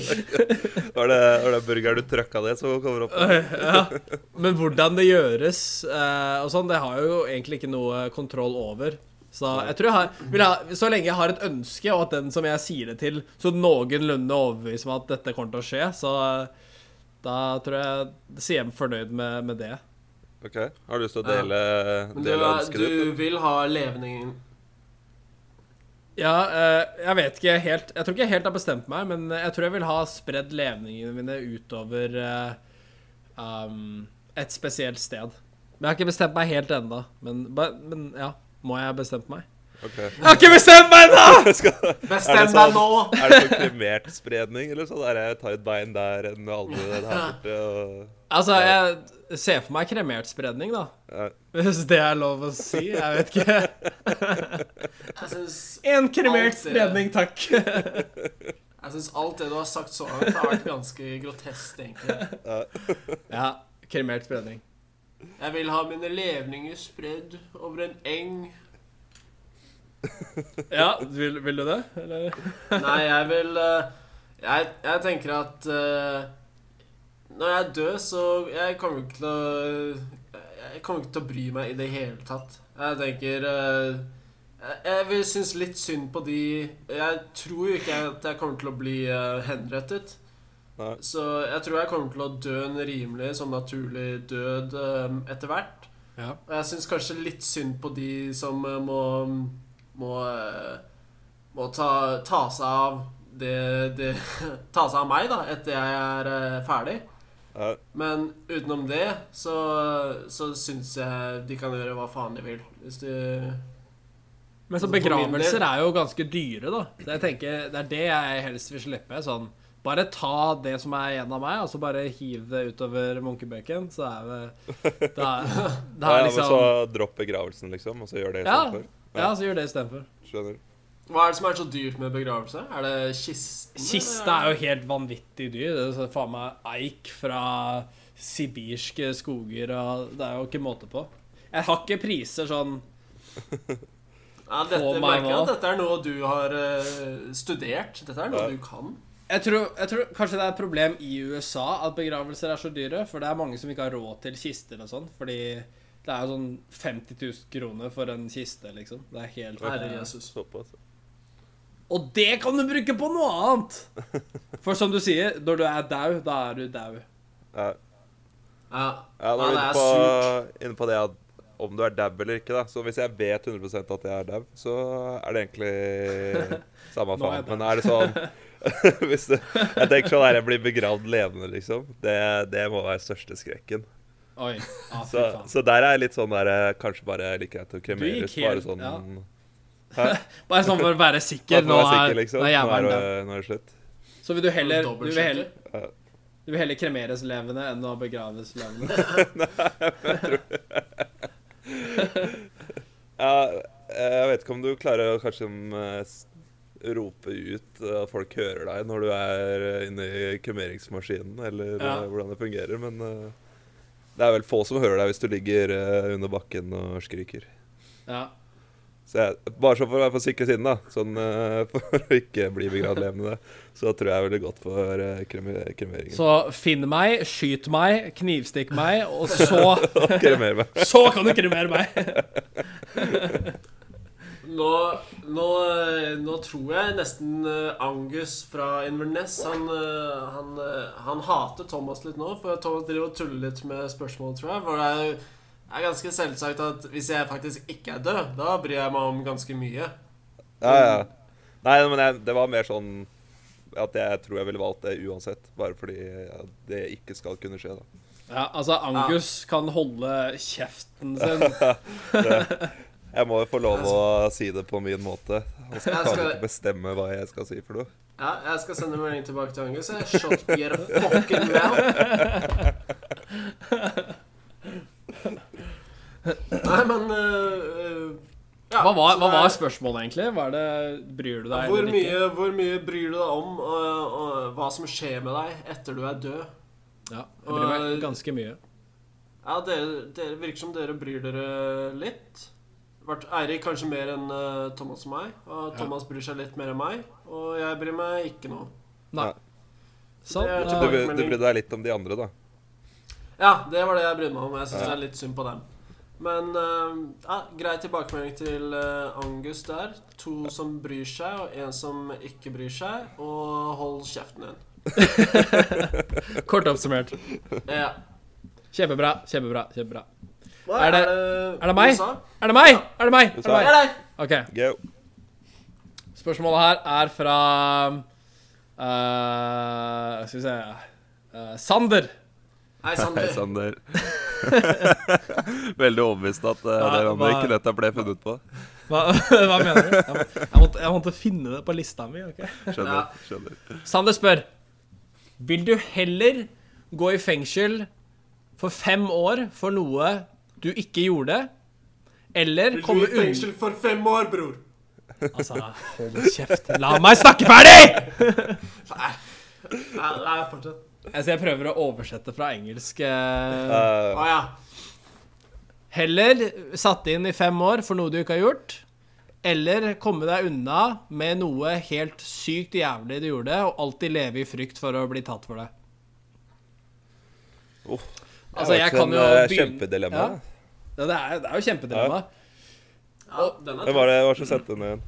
Var det, var det burgeren du trøkka ned som kommer opp? ja. Men hvordan det gjøres eh, og sånn, det har jeg jo egentlig ikke noe kontroll over. Så jeg tror jeg har, vil ha, Så lenge jeg har et ønske, og at den som jeg sier det til, så noenlunde overbeviser meg at dette kommer til å skje, så eh, da tror jeg sier jeg meg fornøyd med, med det. Ok, Har du lyst til å dele, dele ønsket ditt? du vil ha levningen Ja, eh, jeg vet ikke helt Jeg tror ikke jeg helt har bestemt meg, men jeg tror jeg vil ha spredd levningene mine utover eh, um, et spesielt sted. Men jeg har ikke bestemt meg helt ennå. Men, men ja, må jeg ha bestemt meg? Ok. Jeg har ikke bestemt meg ennå! Bestem Er deg sånn- nå! er det sånn kremert spredning, eller sånn der jeg tar et bein der, en albue der borte og Altså, jeg ser for meg kremert spredning, da. ja. Hvis det er lov å si. Jeg vet ikke. En kremert spredning, takk. jeg syns alt det du har sagt så langt, har vært ganske grotesk, egentlig. Ja, kremert spredning. Jeg vil ha mine levninger spredd over en eng. Ja, vil, vil du det? Eller? Nei, jeg vil eh, Jeg, jeg tenker at uh, når jeg er død, så Jeg kommer ikke til å Jeg kommer ikke til å bry meg i det hele tatt. Jeg tenker uh, Jeg, vil synes litt synd på de Jeg tror jo ikke at jeg kommer til å bli henrettet. Nei. Så jeg tror jeg kommer til å dø en rimelig sånn naturlig død etter hvert. Ja. Og jeg syns kanskje litt synd på de som må Må, eh, må ta, ta seg av det, det Ta seg av meg, da, etter jeg er eh, ferdig. Ja. Men utenom det så, så syns jeg de kan gjøre hva faen de vil. Hvis du Men så begravelser er jo ganske dyre, da. Så jeg tenker, Det er det jeg helst vil slippe. Sånn, bare ta det som er igjen av meg, og så bare hiv det utover Munkebøken. Så er det Da, da Ja, er men så liksom dropp begravelsen, liksom, og så gjør det Ja. istedenfor? Ja, så gjør det istedenfor. Skjønner. Hva er det som er så dyrt med begravelse? Er det kisten? Kiste er jo helt vanvittig dyr. Det er så faen meg eik fra sibirske skoger, og det er jo ikke måte på. Jeg har ikke priser sånn Ja, dette, på meg nå. at dette er noe du har eh, studert. Dette er noe Ja. du kan. Jeg tror, jeg tror kanskje det er et problem i USA at begravelser er så dyre. For det er mange som ikke har råd til kister og sånn. Fordi det er jo sånn 50 000 kroner for en kiste, liksom. Det er helt Herre Jesus. Såpass. Og det kan du bruke på noe annet! For som du sier, når du er dau, da er du dau. Ja. Ja, Ja, nå er vi det inne på, inne på det at om du er dau eller ikke, da. Så hvis jeg vet 100% at jeg er dau, så er det egentlig samme faen. Men er det sånn hvis du, Jeg tenker sånn her, jeg blir begravd levende, liksom. Det, det må være største skrekken. Oi. ah, Så, så der er jeg litt sånn der eh, Kanskje bare liker jeg til å kremeres. Bare sånn ja. Hæ? Bare sånn for å være sikker. Nå være er, sikker, liksom. nå er Nå er det, nå er det slutt. Så vil du heller du vil heller, du vil heller kremeres levende enn å begraves levende? Ja, jeg vet ikke om du klarer å kanskje eh, rope ut at folk hører deg når du er eh, inne i kremeringsmaskinen, eller Ja. eh, hvordan det fungerer, men eh, det er vel få som hører deg hvis du ligger under bakken og skriker. Ja. Så jeg, bare så for å være på sikre siden, da, sånn for å ikke bli begravd levende, så tror jeg veldig godt for uh, kremeringen. Så finn meg, skyt meg, knivstikk meg, og så Kremer meg. Så kan du kremere meg! Nå, nå, nå tror jeg nesten eh, Angus fra Inverness han, eh, han, eh, han hater Thomas litt nå, for Thomas driver og tuller litt med spørsmål, tror jeg. For det er, er ganske selvsagt at hvis jeg faktisk ikke er død, da bryr jeg meg om ganske mye. Ja, ja. Nei, men jeg, det var mer sånn at jeg tror jeg ville valgt det uansett, bare fordi det ikke skal kunne skje, da. Ja, altså, Angus kan holde kjeften sin. Det, jeg må jo få lov å si det på min måte. Og så Jeg kan skal- ikke bestemme hva jeg skal si for noe. Ja, jeg skal sende melding tilbake til Angus. jeg. Shot your fucking mouth. Nei, men uh, ja, Hva var, hva er- var spørsmålet, egentlig? Var det, Bryr du deg Hvor eller ikke? mye, hvor mye bryr du deg om og, og hva som skjer med deg etter du er død? Ja, jeg bryr meg ganske mye. Ja, dere, dere virker som dere bryr dere litt. Vært Eirik kanskje mer enn uh, Thomas og meg. Og Thomas bryr seg litt mer enn meg. Og jeg bryr meg ikke noe. Nei. Så, Det er Du, du brydde deg litt om de andre, da. Ja, det var det jeg brydde meg om. Jeg syns Ja. det er litt synd på dem. Men uh, ja, grei tilbakemelding til uh, Angus der. To som bryr seg, og en som ikke bryr seg. Og hold kjeften din. Kort oppsummert. Ja. Kjempebra, kjempebra. kjempebra Er det- er det meg? Er det meg? Er det meg? Er det meg? OK. Go. Spørsmålet her er fra uh, Skal vi se uh, Sander. Hei, Hei, Sander. Sander. Veldig overbevist at uh, Hva- det er hva- ikke dette ble funnet på. Hva, hva mener du? Jeg, må, jeg, måtte, jeg måtte finne det på lista mi. ok? Skjønner. Ja. skjønner. Sander spør Vil du heller gå i fengsel for fem år for noe du ikke gjorde, det, eller Vil du komme i fengsel for fem år, bror? Altså, hold kjeft. La meg snakke ferdig! Nei, nei, fortsett. Altså, jeg prøver å oversette fra engelsk. eh, Uh, Å ja. Heller satt inn i fem år for noe du ikke har gjort, eller komme deg unna med noe helt sykt jævlig du gjorde, og alltid leve i frykt for å bli tatt for det. oh, Altså, jeg kan jo en, uh, begynne- Kjempedilemma. Ja. Ja, det, er, det er jo kjempedilemma. ja den er Hvem var det var som sendte den igjen?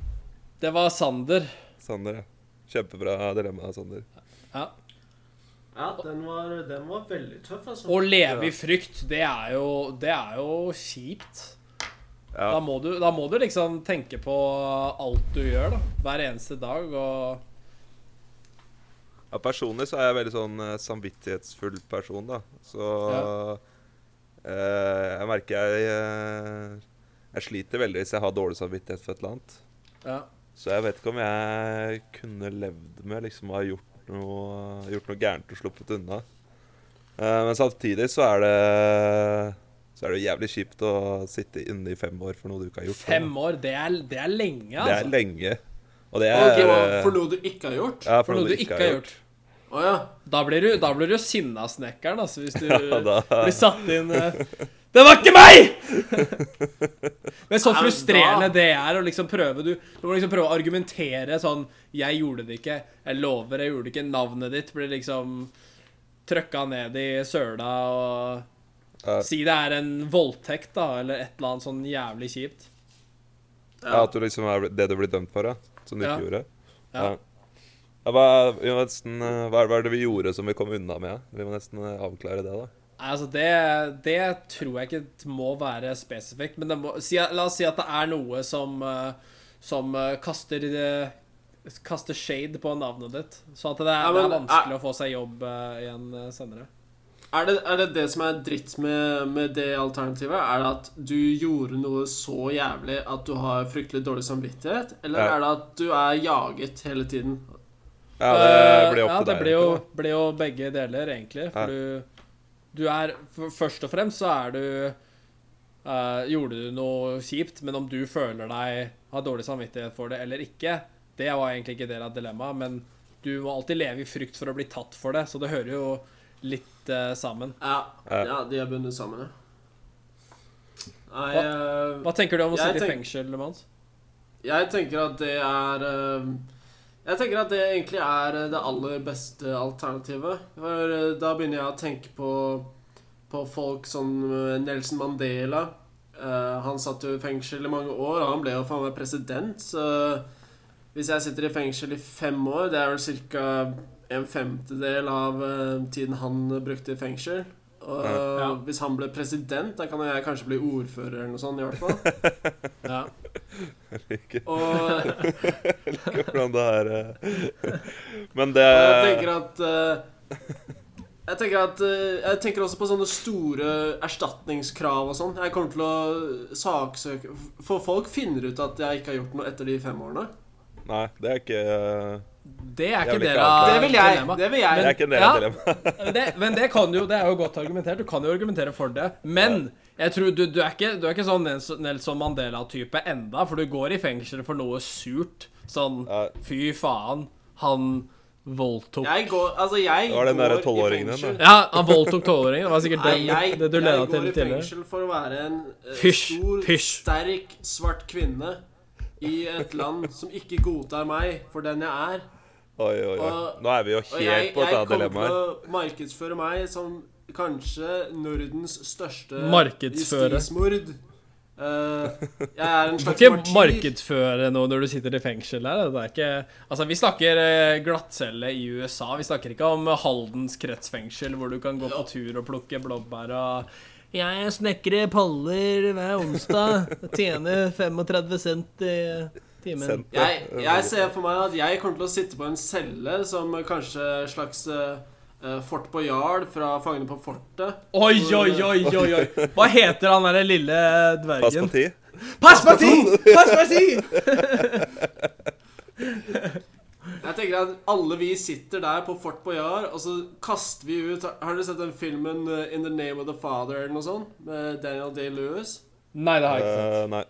Det var Sander. Sander, ja. Kjempebra dilemma, Sander. Ja. Ja, den var, den var veldig tøff, altså. Å leve i frykt, det er jo, det er jo kjipt. Ja. Da, må du, da må du liksom tenke på alt du gjør, da. Hver eneste dag, og Ja, personlig så er jeg veldig sånn eh, samvittighetsfull person, da. Så eh, jeg merker jeg eh, Jeg sliter veldig hvis jeg har dårlig samvittighet for et eller annet. ja. Så jeg vet ikke om jeg kunne levd med liksom å ha gjort noe, gjort noe gærent og sluppet unna. Eh, men samtidig så er det Så er det jævlig kjipt å sitte inne i fem år for noe du ikke har gjort. Fem år, det er, det er lenge, Det er altså. lenge. Og det er okay, For noe du ikke har gjort? Ja, For noe du ikke har gjort. Å ja. Da blir du, da blir du sinnasnekkeren, altså, hvis du Ja, da- blir satt inn uh, Det var ikke meg! Men så frustrerende da- det er å liksom prøve Du, du må liksom prøve å argumentere sånn 'Jeg gjorde det ikke. Jeg lover, jeg gjorde det ikke.' Navnet ditt blir liksom trøkka ned i søla og Ja. Si det er en voldtekt, da, eller et eller annet sånn jævlig kjipt. Ja, at du liksom er det du blir dømt for, ja. Som du Ja. ikke gjorde. Ja. Ja, hva, vi må nesten, eh, hva er hva er det vi gjorde som vi kom unna med? Vi må nesten eh, avklare det, da. Altså det, det tror jeg ikke må være spesifikt, men det må, si, la oss si at det er noe som, eh, som kaster, kaster shade på navnet ditt. Så at det er, Ja, det er vanskelig å få seg jobb igjen senere. Er det, er det det som er dritt med, med det alternativet? Er det at du gjorde noe så jævlig at du har fryktelig dårlig samvittighet? Eller Ja. er det at du er jaget hele tiden? Ja, det Eh, blir opp ja, til deg. Ja, jo, egentlig, blir jo begge deler, egentlig. For Ja. du, du er for, Først og fremst så er du uh, Gjorde du noe kjipt, men om du føler deg har dårlig samvittighet for det eller ikke, det var egentlig ikke del av dilemmaet, men du må alltid leve i frykt for å bli tatt for det, så det hører jo litt uh, sammen. Ja, Ja. de er bundet sammen, ja. Nei, Hva- Hva tenker du om å sitte i tenk- fengsel, Mons? jeg tenker at det er eh, Jeg tenker at det egentlig er eh, det aller beste alternativet. For eh, da begynner jeg å tenke på, på folk som eh, Nelson Mandela. Han satt jo i fengsel i mange år, og han ble jo faen meg president. Så hvis jeg sitter i fengsel i fem år, det er vel ca. en femtedel av tiden han brukte i fengsel. Og Ja. hvis han ble president, da kan jeg kanskje bli ordfører eller noe sånt, i hvert fall. Ja. liker Og ikke hvordan det er eh. Men det jeg tenker at eh, Jeg tenker at eh, Jeg tenker også på sånne store erstatningskrav og sånn. Jeg kommer til å saksøke For folk finner ut at jeg ikke har gjort noe etter de fem årene. Nei, det er ikke eh, Det er ikke del av. Det vil jeg. Det vil Det er ikke en del av Ja. dilemmaet. det, men det kan jo Det er jo godt argumentert. Du kan jo argumentere for det. Men jeg tror du, du, er, ikke, du er ikke sånn Nelson Mandela-type enda, for du går i fengsel for noe surt. Sånn Ja. Fy faen, han voldtok Jeg går Altså, jeg Det var den går derre i fengsel. Ja, han voldtok tolvåringen. Det var sikkert Nei, jeg, det du jeg går i fengsel for å være en uh, Fysj, stor, fysj. sterk, svart kvinne i et land som ikke godtar meg for den jeg er. Oi, oi, oi. Og- Nå er vi jo Og jeg, helt på et jeg kommer til å markedsføre meg som kanskje Nordens største justismord. Uh, jeg er en Du kan ikke martyr. markedsføre noe når du sitter i fengsel her. Det er ikke Altså, vi snakker eh, glattcelle i USA. Vi snakker ikke om Haldens kretsfengsel, hvor du kan gå på tur og plukke blåbær og Jeg snekrer paller hver onsdag. Tjener 35 cent i timen. Jeg, jeg ser for meg at jeg kommer til å sitte på en celle som kanskje slags uh, Fort på Jarl fra Fangene på fortet. Oi, oi, oi, oi, oi. Hva heter han derre lille Pass på dvergen? Passparti. Pass på ti! Pass på ti! Jeg tenker at alle vi sitter der på Fort Boyard, og så kaster vi ut Har dere sett den filmen eh, 'In the Name of the Father' eller noe sånt? Med Daniel Day-Lewis? Nei, det har jeg ikke sett. Uh, nei.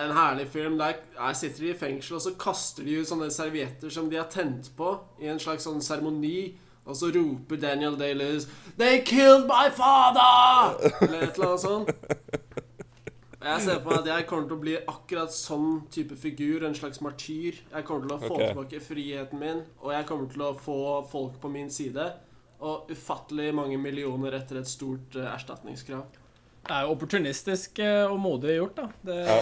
En herlig film der jeg sitter de i fengsel, og så kaster de ut sånne servietter som de har tent på, i en slags sånn seremoni. Og så roper Daniel Day-Lewis 'They killed my father!' Eller et eller annet sånt. Jeg ser for meg at jeg kommer til å bli akkurat sånn type figur. En slags martyr. Jeg kommer til å få okay. tilbake friheten min, og jeg kommer til å få folk på min side. Og ufattelig mange millioner etter et stort eh, erstatningskrav. Det er jo opportunistisk eh, og modig gjort, da. Det, Ja.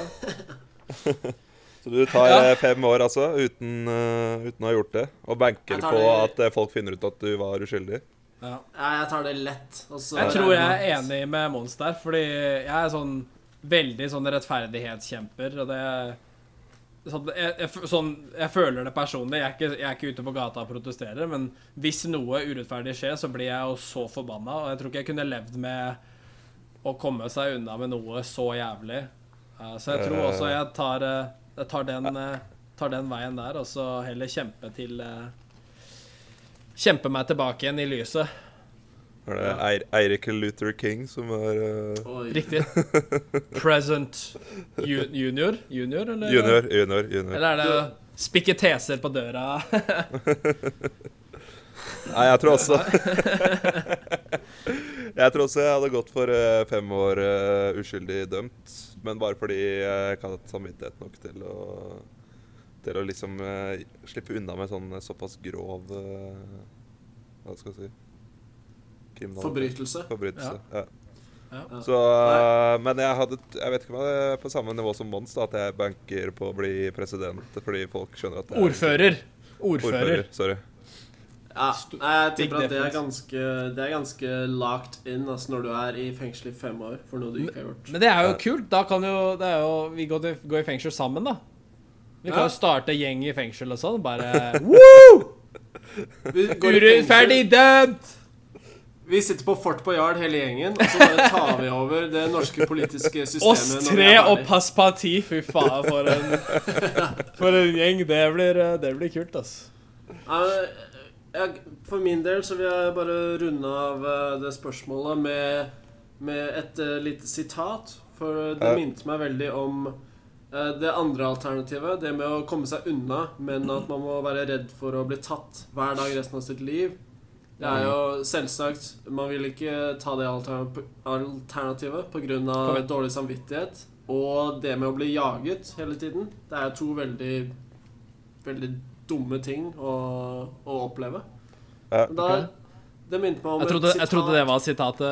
Så du tar Ja. eh, fem år, altså, uten, uh, uten å ha gjort det? Og banker på det- at folk finner ut at du var uskyldig? ja. Ja, jeg tar det lett. Også... Jeg tror jeg er enig med Mons der, fordi jeg er sånn veldig sånn rettferdighetskjemper, og det sånn, jeg, jeg, sånn, jeg føler det personlig. Jeg er, ikke, jeg er ikke ute på gata og protesterer, men hvis noe urettferdig skjer, så blir jeg jo så forbanna, og jeg tror ikke jeg kunne levd med å komme seg unna med noe så jævlig. Eh, så jeg tror også jeg tar, eh, jeg tar, den, eh, tar den veien der, og så heller kjempe til Kjempe meg tilbake igjen i lyset. Er det ja. Eirik Luther King som er uh... Riktig. Present ju junior? Junior, eller? junior? Junior, junior. Eller er det spikke teser på døra? Nei, jeg tror også Jeg tror også jeg hadde gått for eh, fem år uh, uskyldig dømt. Men bare fordi jeg ikke hadde samvittighet nok til å Til å liksom uh, slippe unna med sånn såpass grov Hva skal jeg si Kriminal Forbrytelse. Forbrytelse. Ja. Ja. Så, eh, men jeg hadde Jeg vet ikke om jeg er på samme nivå som Mons, da, at jeg banker på å bli president fordi folk skjønner at det er Ordfører. Ordfører. Ordfører. Sorry. Ja, jeg tipper at det er ganske Det er ganske locked in altså, når du er i fengsel i fem år for noe du ikke har gjort. Men det er jo kult. Da kan jo, det er jo Vi går, til, gå, i fengsel sammen, da. Vi kan Ja. jo starte gjeng i fengsel og sånn. Bare Woo! Urettferdig dømt! vi sitter på Fort Boyard hele gjengen, og så bare tar vi over det norske politiske systemet. Oss tre og ferdig. Fy faen, for en For en gjeng. Det blir, det blir kult, altså. Ja, jeg, for min del så vil jeg bare runde av eh, det spørsmålet med, med et uh, lite sitat. For det Ja. minte meg veldig om uh, det andre alternativet. Det med å komme seg unna, men at man må være redd for å bli tatt hver dag resten av sitt liv. Det er jo selvsagt Man vil ikke ta det alternativet pga. dårlig samvittighet. Og det med å bli jaget hele tiden. Det er to veldig Veldig dumme ting å, å oppleve. Ja. Da, Det minte meg om Jeg et sitat. jeg trodde det var sitatet.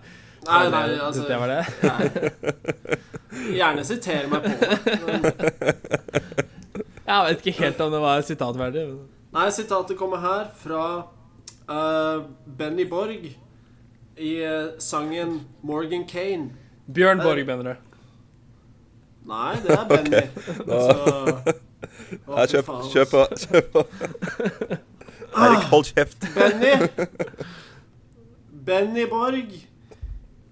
Nei, nei, altså Det var det? nei. Gjerne siter meg på det. Men, Jeg vet ikke helt om det var sitatverdig. men- nei, sitatet kommer her fra uh, Benny Borg i eh, sangen 'Morgan Kane'. Bjørn Borg, mener du? Nei, det er Benny. Altså, å, Ja, kjøp, kjøp på. Kjøp på. Erik, hold kjeft. Benny Benny Borg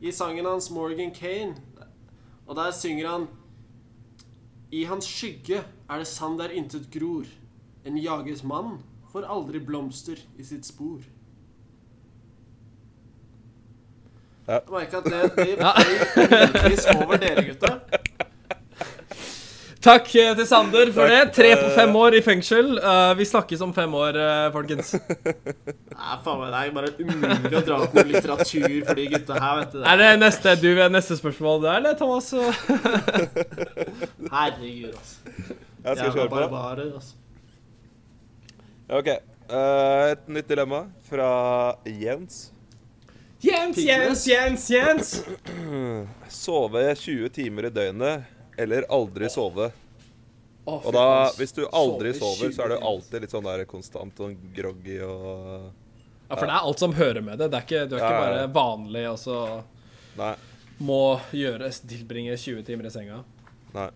i sangen hans 'Morgan Kane'. Og der synger han I hans skygge er det sand der intet gror. En jaget mann får aldri blomster i sitt spor. Ja. Jeg merker at det, det fløy heldigvis over dere, gutta. Takk eh, til Sander for det. Tre på fem år i fengsel. Uh, vi snakkes om fem år, uh, folkens. Nei, faen meg, det er bare umulig å dra opp noe litteratur for de gutta her, vet du. Det. Er det neste, du, neste spørsmål der, eller, Thomas? Herregud, altså. Jeg skal kjøre på. Bare, altså. Ok. Uh, et nytt dilemma fra Jens. Jens, Jens, Jens, Jens. Sove 20 timer i døgnet eller aldri sove. Å, Og da, hvis du aldri Sove sover, så er du alltid litt sånn der konstant og groggy og Ja, for det er alt som hører med det. det er ikke, du er ikke Ja, ja, bare vanlig og så Nei. må gjøre, tilbringe 20 timer i senga. Nei.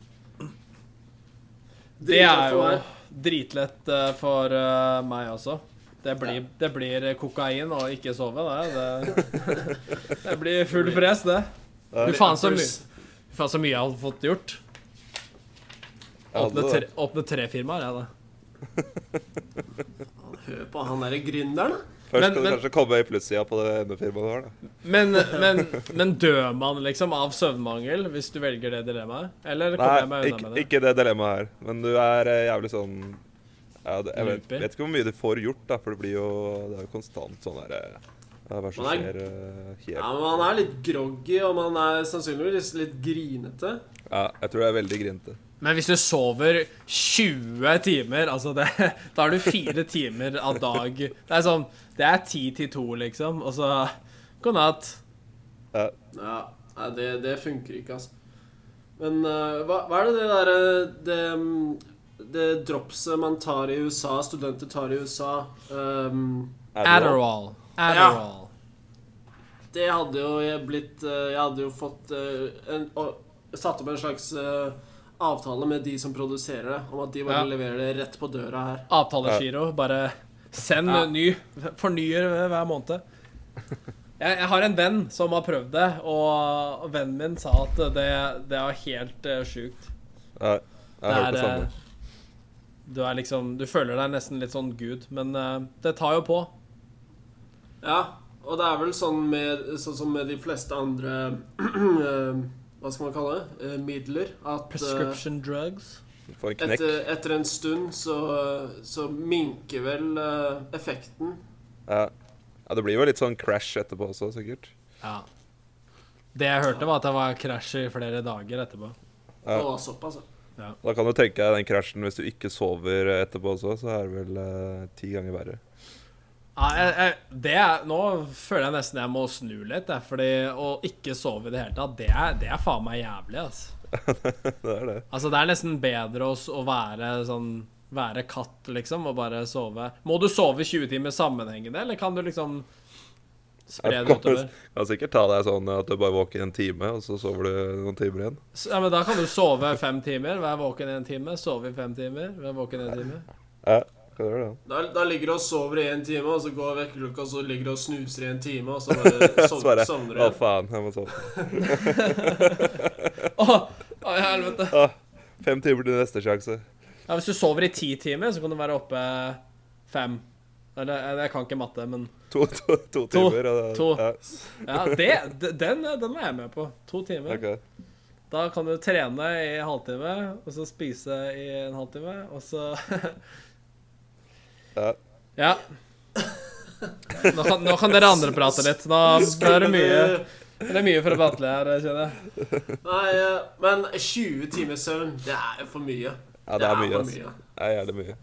Det er jo dritlett eh, for eh, meg også. Det blir, det blir kokain og ikke sove, det. Det, det blir full press, det. Du faen så mye faen så mye jeg hadde fått gjort. Åpne tre, åpne tre firmaer, jeg, da. Hør på han derre gründeren, da. Først Men- skal du men- kanskje komme i plussida på det endefirmaet du har, da. Men, men, men dør man liksom av søvnmangel hvis du velger det dilemmaet? Eller kommer jeg meg unna ikke, med det? ikke det dilemmaet her. Men du er eh, jævlig sånn ja, det, Jeg vet, vet ikke hvor mye du får gjort, da, for det blir jo Det er jo konstant sånn derre Hva som er- skjer eh, helt Ja, men Man er litt groggy, og man er sannsynligvis litt grinete. Ja, jeg tror det er veldig grinete. Men hvis du sover 20 timer, altså det, da har du fire timer av dag. Det er sånn Det er ti til to, liksom. Og så god natt. Ja. Ja, det, det funker ikke, altså. Men uh, hva, hva er det det derre det, mm, det dropset man tar i USA, studenter tar i USA um, Adderall. Adderall. Det hadde jo blitt eh, Jeg hadde jo fått eh, en, og, Satt opp en slags eh, avtale med de som produserer det, om at de bare Ja. leverer det rett på døra her. Avtalegiro. Bare send Ja. ny. Fornyer hver måned. Jeg, jeg har en venn som har prøvd det, og vennen min sa at det, det er helt uh, sjukt. Ja, jeg har hørt det samme. Du er liksom Du føler deg nesten litt sånn gud, men uh, det tar jo på. Ja, og det er vel sånn med Sånn som med de fleste andre eh, Hva skal man kalle det? Eh, midler. At eh, Prescription drugs. Etter, etter en stund så, så minker vel effekten. Ja. ja, det blir jo litt sånn crash etterpå også, sikkert. Ja. Det jeg hørte, var at det var crash i flere dager etterpå. Ja. Og såpass. ja. Da kan du tenke deg den krasjen hvis du ikke sover etterpå også, så er det vel eh, ti ganger verre. Ja, jeg, jeg, det er, nå føler jeg nesten jeg må snu litt, jeg, fordi å ikke sove i det hele tatt, det er, det er faen meg jævlig, altså. det er det. Altså, det er nesten bedre å, å være sånn Være katt, liksom, og bare sove. Må du sove 20 timer sammenhengende, eller kan du liksom spre det du kan, utover? kan sikkert ta deg sånn at du bare våker en time, og så sover du noen timer igjen. Ja, men Da kan du sove fem timer, være våken en time, sove i fem timer, være våken en time. Ja, kan gjøre det. Da, da ligger du og sover i en time, og så går vekkerklokka, og så ligger du og snuser i en time, og så bare Så sov, sovner du Å, faen, jeg må sove. Å, i helvete. Å, fem timer til neste sjanse. Ja, Hvis du sover i ti timer, så kan du være oppe fem. Eller jeg, jeg kan ikke matte, men To, to, to timer. Og, to. Ja, Ja, det, den, den er jeg med på. To timer. Okay. Da kan du trene i en halvtime, og så spise i en halvtime, og så Ja. Ja. Nå kan, nå kan dere andre prate litt. Nå er det mye Det er mye for å prate her, kjenner jeg. Nei, men 20 timers søvn, det er jo for mye. ja, det er mye. Det er mye.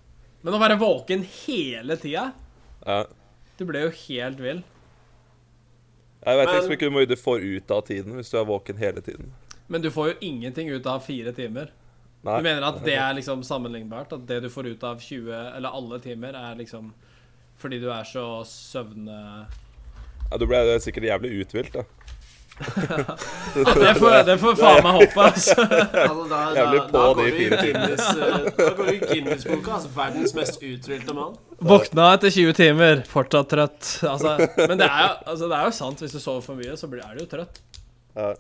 Men å være våken hele tida Ja. Du ble jo helt vill. Jeg vet liksom ikke hvor mye du får ut av tiden hvis du er våken hele tiden. Men du får jo ingenting ut av fire timer. Nei. Du mener at det er liksom sammenlignbart? At det du får ut av 20, eller alle timer, er liksom fordi du er så søvne... Ja, du ble sikkert jævlig uthvilt, da. Det får, det får faen meg håpe, altså. Altså, da, da, Jævlig da, på de i fire Guinness, eh, Da går du i Guinness-boka. Altså, verdens mest uthvilte mann. Våkna etter 20 timer, fortsatt trøtt. Altså, men det er, jo, altså, det er jo sant. Hvis du sover for mye, så blir, er du jo trøtt. Ja.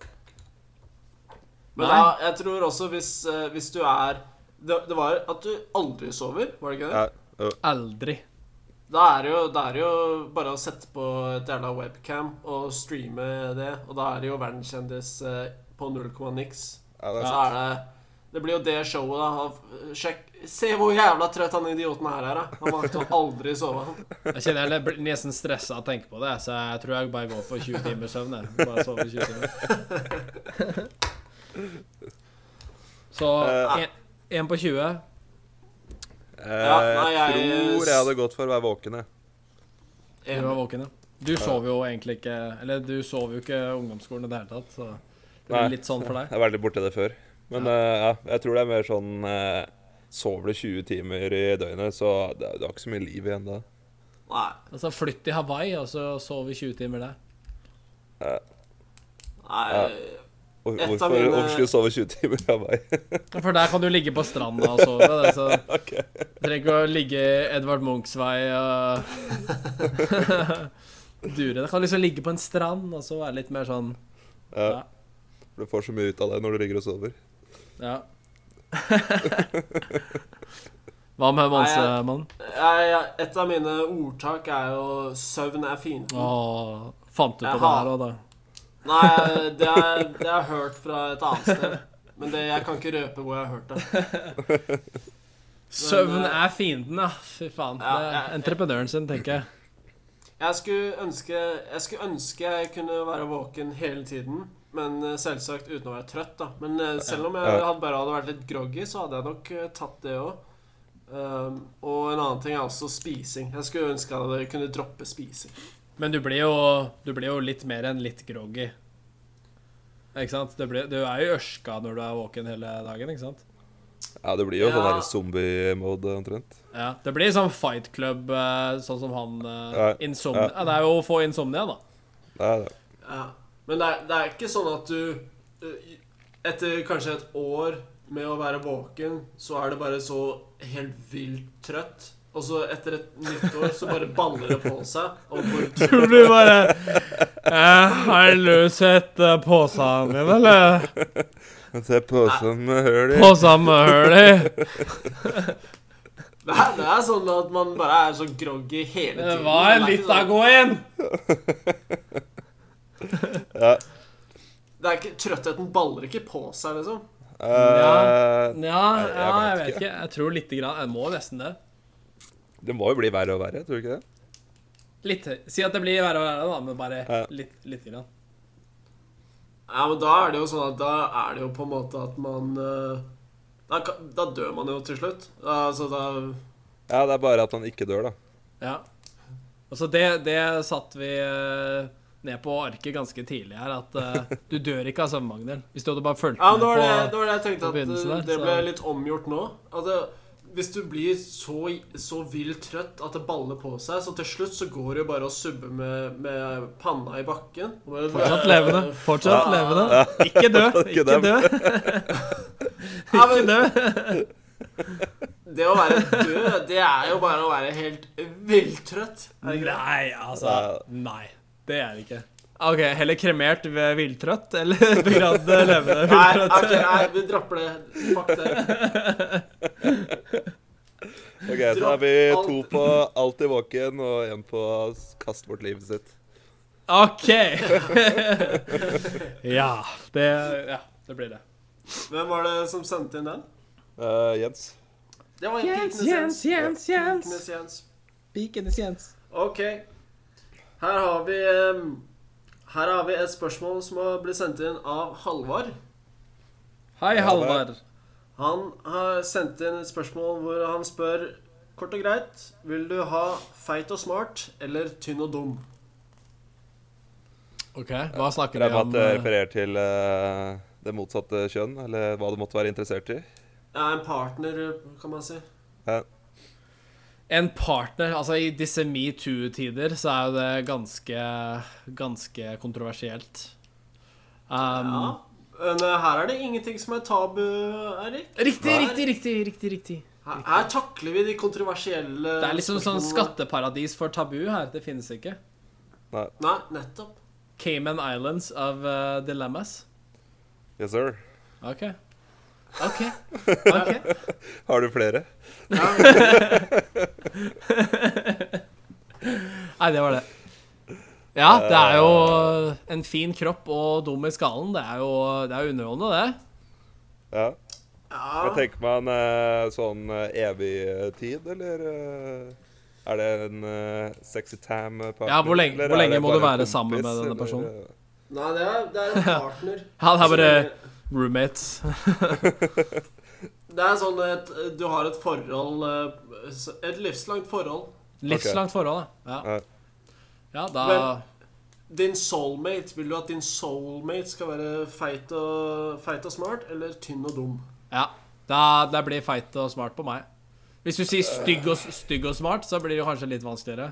Men Nei. da, jeg tror også hvis, eh, hvis du er det, det var at du aldri sover, var det ikke det? Ja. Aldri. Da er det jo, da er det jo bare å sette på et jævla webcam og streame det, og da er det jo verdenskjendis eh, på null komma niks. Ja, det er sant. det Det blir jo det showet, da. Sjekk Se hvor jævla trøtt han idioten her er, da. Han valgte å aldri sove, han. Jeg kjenner jeg blir nesten stressa av å tenke på det, så jeg tror jeg bare går for 20 timers søvn. Bare sover 20 timer. Så Eh, én på 20. Eh, Ja, nei, jeg- tror jeg hadde gått for å være våken, jeg. Du var våken, ja. Du sov jo egentlig ikke Eller du sov jo ikke ungdomsskolen i det hele tatt, så det blir litt sånn for deg. Jeg har vært litt borti det før. Men eh, ja, jeg tror det er mer sånn uh, Sover du 20 timer i døgnet, så det, det har ikke så mye liv igjen da. Nei. Altså flytt til Hawaii, og så sover i 20 timer der. Nei. Hvorfor, mine- hvorfor skulle du sove 20 timer av meg? For der kan du ligge på stranda og sove. Det, så okay. trenger ikke å ligge Edvard Munchs vei og dure. Du kan liksom ligge på en strand og så være litt mer sånn Ja. Ja. Du får så mye ut av det når du ligger og sover. Ja. Hva med Monsemann? Jeg, jeg, et av mine ordtak er jo 'søvn er fienden'. Fant du på Jeg det her òg, da? Nei, det har det har jeg hørt fra et annet sted. Men det, jeg kan ikke røpe hvor jeg har hørt det. Søvn eh, er fienden, ja. Fy faen. Ja, Det er ja, ja. entreprenøren sin, tenker jeg. Jeg skulle ønske jeg, skulle ønske jeg kunne være våken hele tiden. Men eh, selvsagt uten å være trøtt, da. Men eh, selv om jeg hadde bare hadde vært litt groggy, så hadde jeg nok tatt det òg. Um, og en annen ting er også spising. Jeg skulle ønske jeg hadde kunne droppe spising. Men du blir jo, du blir jo litt mer enn litt groggy. Ikke sant? Du, blir, du er jo ørska når du er våken hele dagen, ikke sant? Ja, det blir jo sånn Ja. der zombie-mode omtrent. Ja, Det blir sånn fight club, eh, sånn som han eh, Ja, Insomnia. ja. Ja, det er jo å få insomnia, da. Det er det. Ja. Men det er, det er ikke sånn at du eh, Etter kanskje et år med å være våken, så er det bare så helt vilt trøtt. Og så etter et nytt år så bare baller det på seg. Og Du blir bare eh, Har du sett uh, posen min, eller? Se posen med hull i. Posen med hull i? det er, det er sånn at man bare er så groggy hele tiden. Det var en litt av gåen. gå inn. Ja. Det er ikke, trøttheten baller ikke på seg, liksom. Uh, Ja, jeg ja, jeg vet vet ikke. ikke. Jeg tror lite grann. Jeg må nesten det. Det må jo bli verre og verre, tror du ikke det? Litt. Si at det blir verre og verre, da, men bare Ja. litt, litt grann. Ja, men da er det jo sånn at da er det jo på en måte at man eh, Da, da dør man jo til slutt. Altså da Ja, det er bare at man ikke dør, da. Ja. Altså, det, det satt vi eh, ned på arket ganske tidlig her, at uh, du dør ikke av søvnmangel. Hvis du hadde bare fulgt Ja, med på begynnelsen det, Ja, det var det jeg tenkte at der, det ble litt omgjort nå. At det, hvis du blir så, så vilt trøtt at det baller på seg, så til slutt så går det jo bare å subbe med, med panna i bakken. Fortsatt levende. Fortsatt Ja. levende. Ikke dø. Ikke Ikke dø. Ja, men Ikke dø. det å være død, det er jo bare å være helt vilt trøtt. Det ikke det? Nei, altså Nei. Det er det ikke. OK, heller kremert ved villtrøtt eller begravd levende Nei, okay, ok, nei, vi dropper det. Fuck det. Ok, Så er vi to på alltid våken og én på kast bort livet sitt. OK. ja, det Ja, det blir det. Hvem var det som sendte inn den? Uh, Jens. Det var Jens, Jens, Jens, Jens. Jens. Pikenes Jens. Ok. Her har vi em, Her har vi et spørsmål som har blitt sendt inn av Halvard. Hei, Halvard. Han har sendt inn et spørsmål hvor han spør kort og greit Vil du ha feit og smart eller tynn og dum? OK, hva snakker Regner vi med om? at det eh, refererer til uh, det motsatte kjønn, eller hva du måtte være interessert i. Ja, en partner, kan man si. En partner Altså, i disse metoo-tider så er jo det ganske Ganske kontroversielt. Um, Ja. Men eh, her er det ingenting som er tabu, Erik. Riktig, Her- riktig, riktig. riktig, riktig. Her, her takler vi de kontroversielle Det er liksom sånn skatteparadis for tabu her. Det finnes ikke. Nei, nettopp. Cayman Islands of uh, Dilemmas. Yes, sir. OK. OK. okay. Har du flere? Nei, det var det. Ja, det er jo en fin kropp og dum i skallen. Det er jo det er underholdende, det. Ja. Ja. Jeg tenker meg en eh, sånn eh, evig eh, tid, eller eh, er det en eh, sexy tam-partner? Ja, hvor lenge- hvor lenge må du være kompis, sammen med denne personen? eh, Nei, det er, det er en partner. Ja, det er bare roommates. Det er sånn at Du har et forhold eh, Et livslangt forhold. Livslangt forhold, ja. Ja. Ja, da Men- Din soulmate, vil du at din soulmate skal være feit og, feit og smart, eller tynn og dum? Ja, da, det blir feit og smart på meg. Hvis du sier stygg og, stygg og smart, så blir det kanskje litt vanskeligere.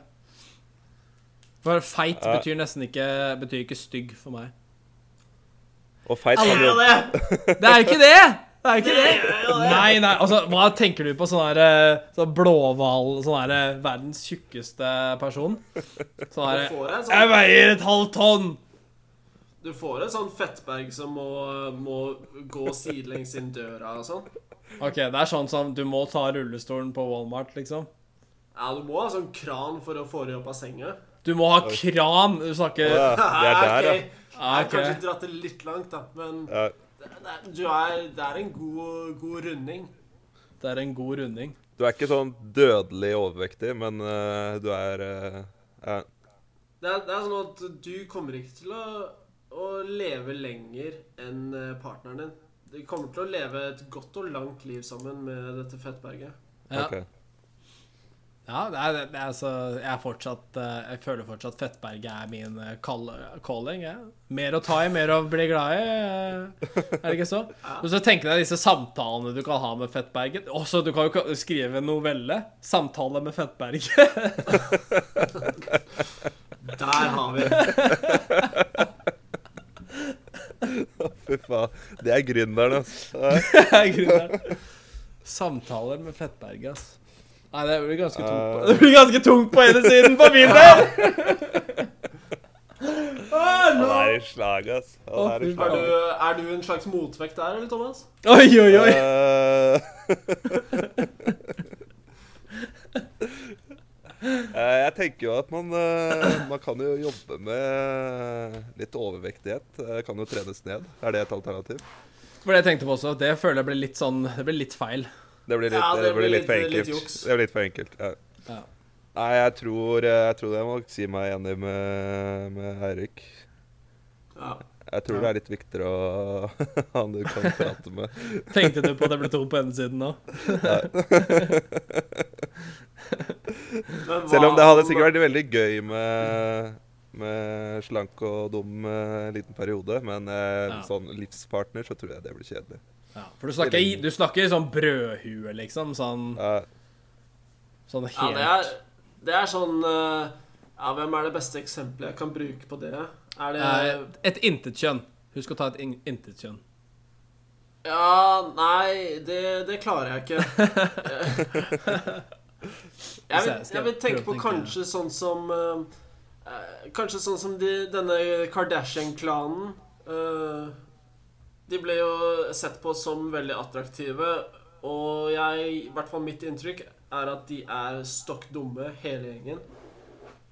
For feit betyr nesten ikke Betyr ikke stygg for meg. Og feit kan jo det! Det er jo ikke det! Det er jo ikke det! Nei, nei, altså, hva tenker du på sånn her eh, sånn blåhval Sånn her eh, verdens tjukkeste person? Sånn her Du Jeg sånn, veier et halvt tonn! du får en sånn fettberg som må, må gå sidelengs inn døra og sånn. OK, det er sånn som du må ta rullestolen på Walmart, liksom. Ja, du må ha sånn kran for å få deg opp av senga. Du må ha kran. Du snakker Ja, det er der, ja. Jeg har kanskje dratt det litt langt, da, men ja. det, det, du er, det er en god, god runding. Det er en god runding. Du er ikke sånn dødelig overvektig, men uh, du er uh, ja. Det er, det er sånn at du kommer ikke til å, å leve lenger enn eh, partneren din. De kommer til å leve et godt og langt liv sammen med dette fettberget. Ja, ok. Ja det er, det er altså, Jeg er fortsatt eh, Jeg føler fortsatt Fettberget er min eh, call, calling. Ja. Mer å ta i, mer å bli glad i. eh, Er det ikke så? Og så tenker jeg disse samtalene du kan ha med Fettberget. Også, du kan jo skrive en novelle. 'Samtale med Fettberget'. Der har vi det. Fy faen. Det er gründeren, altså. Det er gründeren. Samtaler med Fettberget, ass. Nei, det blir ganske tungt på, det blir ganske tungt på ene siden på bildet! Han er i slag, ass. Er i slag. Er du, er du en slags motvekt der, eller, Thomas? Oi, oi, oi. Eh, jeg tenker jo at man, eh, man kan jo jobbe med litt overvektighet. Det kan jo trenes ned. Er det et alternativ? For det jeg tenkte på også, det føler jeg ble litt sånn Det ble litt feil. Det blir litt, Ja, det det blir litt, litt for enkelt. litt. Det blir litt for enkelt. Ja. Ja. Nei, jeg tror, jeg tror jeg må si meg enig med, med Eirik. Ja. Jeg tror det er litt viktigere å ha han du kan prate med. Tenkte du på at det ble tom på ene siden nå? Selv om det hadde sikkert vært veldig gøy med, med slank og dum uh, liten periode, men uh, Ja. sånn livspartner så tror jeg det blir kjedelig. Ja, for du snakker, i- du snakker sånn brødhue, liksom. Sånn, ja. sånn Ja, helt det er, det er sånn uh, Ja, hvem er det beste eksempelet jeg kan bruke på det? Er det Et intetkjønn. Husk å ta et in intetkjønn. Ja, nei, det, det klarer jeg ikke. Jeg vil, jeg vil tenke på kanskje sånn som Kanskje sånn som de, denne Kardashian-klanen. eh, de ble jo sett på som veldig attraktive, og jeg, i hvert fall mitt inntrykk, er at de er stokk dumme, hele gjengen.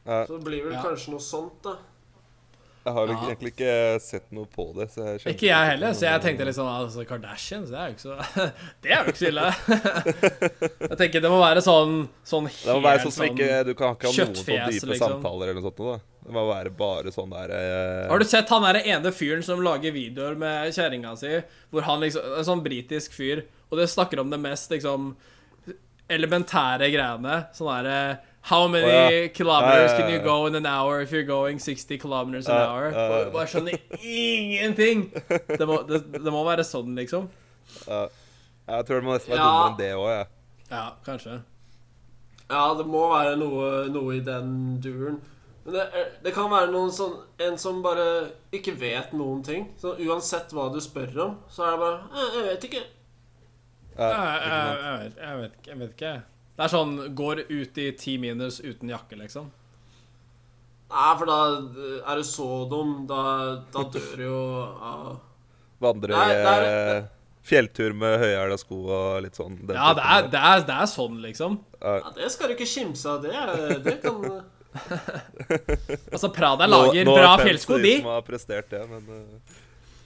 eh, Så det blir vel Ja. kanskje noe sånt, da. Jeg har Ja. egentlig ikke sett noe på det. Så jeg Ikke jeg heller, så jeg tenkte litt sånn altså, Kardashians, det er jo ikke så Det er jo ikke så ille. Jeg tenker det må være sånn Sånn helt Det må være sånn som ikke Du kan ikke ha noen sånn dype liksom. samtaler eller noe sånt. Da. Det må være bare sånn der eh, Har du sett han der ene fyren som lager videoer med kjerringa si? Hvor han liksom En sånn britisk fyr, og det snakker om det mest liksom elementære greiene. Sånn derre How many oh, ja. kilometers Ja, ja, can you go in an hour if you're going 60 kilometers an Ja, hour? ja, ja. Og Bare skjønner ingenting! Det må, det, det må være sånn, liksom. ja. Jeg tror det må nesten være Ja. dummere enn det òg, jeg. Ja, kanskje. Ja, det må være noe, noe i den duren. Men det, er- det kan være noen sånn En som bare ikke vet noen ting. Så uansett hva du spør om, så er det bare «Eh, Jeg vet ikke. Ja, Jeg, ikke jeg, jeg, vet, jeg, vet, ikke- jeg vet ikke. Det er sånn Går ut i ti minus uten jakke, liksom. Nei, for da er du så dum. Da, da dør du jo av Vandre Nei, i det er- eh, fjelltur med høyhæla sko og litt sånn. den Ja, det er, det er, det er sånn, liksom. Ja. ja, Det skal du ikke kimse av. Det, det kan Altså, Prada Nå- lager nå bra offense fjellsko, de. som har prestert det, men uh,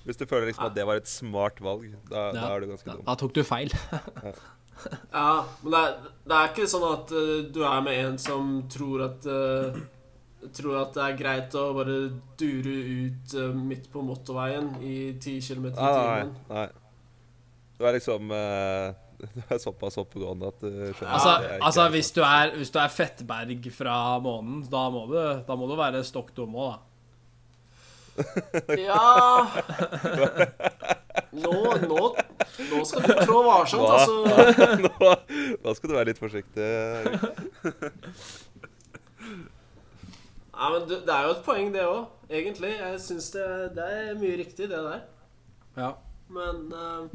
Hvis du føler liksom at det var et smart valg, da, da er du ganske Da, dum. da tok du feil. Ja, men det er, det er ikke sånn at uh, du er med en som tror at uh, Tror at det er greit å bare dure ut uh, midt på motorveien i 10 km i timen. nei, nei. Du er liksom Du er såpass oppegående at du skjønner Altså, at det er altså hvis, du er, hvis du er Fettberg fra månen, da må du, da må du være stokk dum òg, da. Ja nå, nå, nå skal du trå varsomt, Hva? altså. nå, nå skal du være litt forsiktig. Nei, men du, Det er jo et poeng, det òg, egentlig. Jeg syns det, det er mye riktig, det der. Ja. Men uh,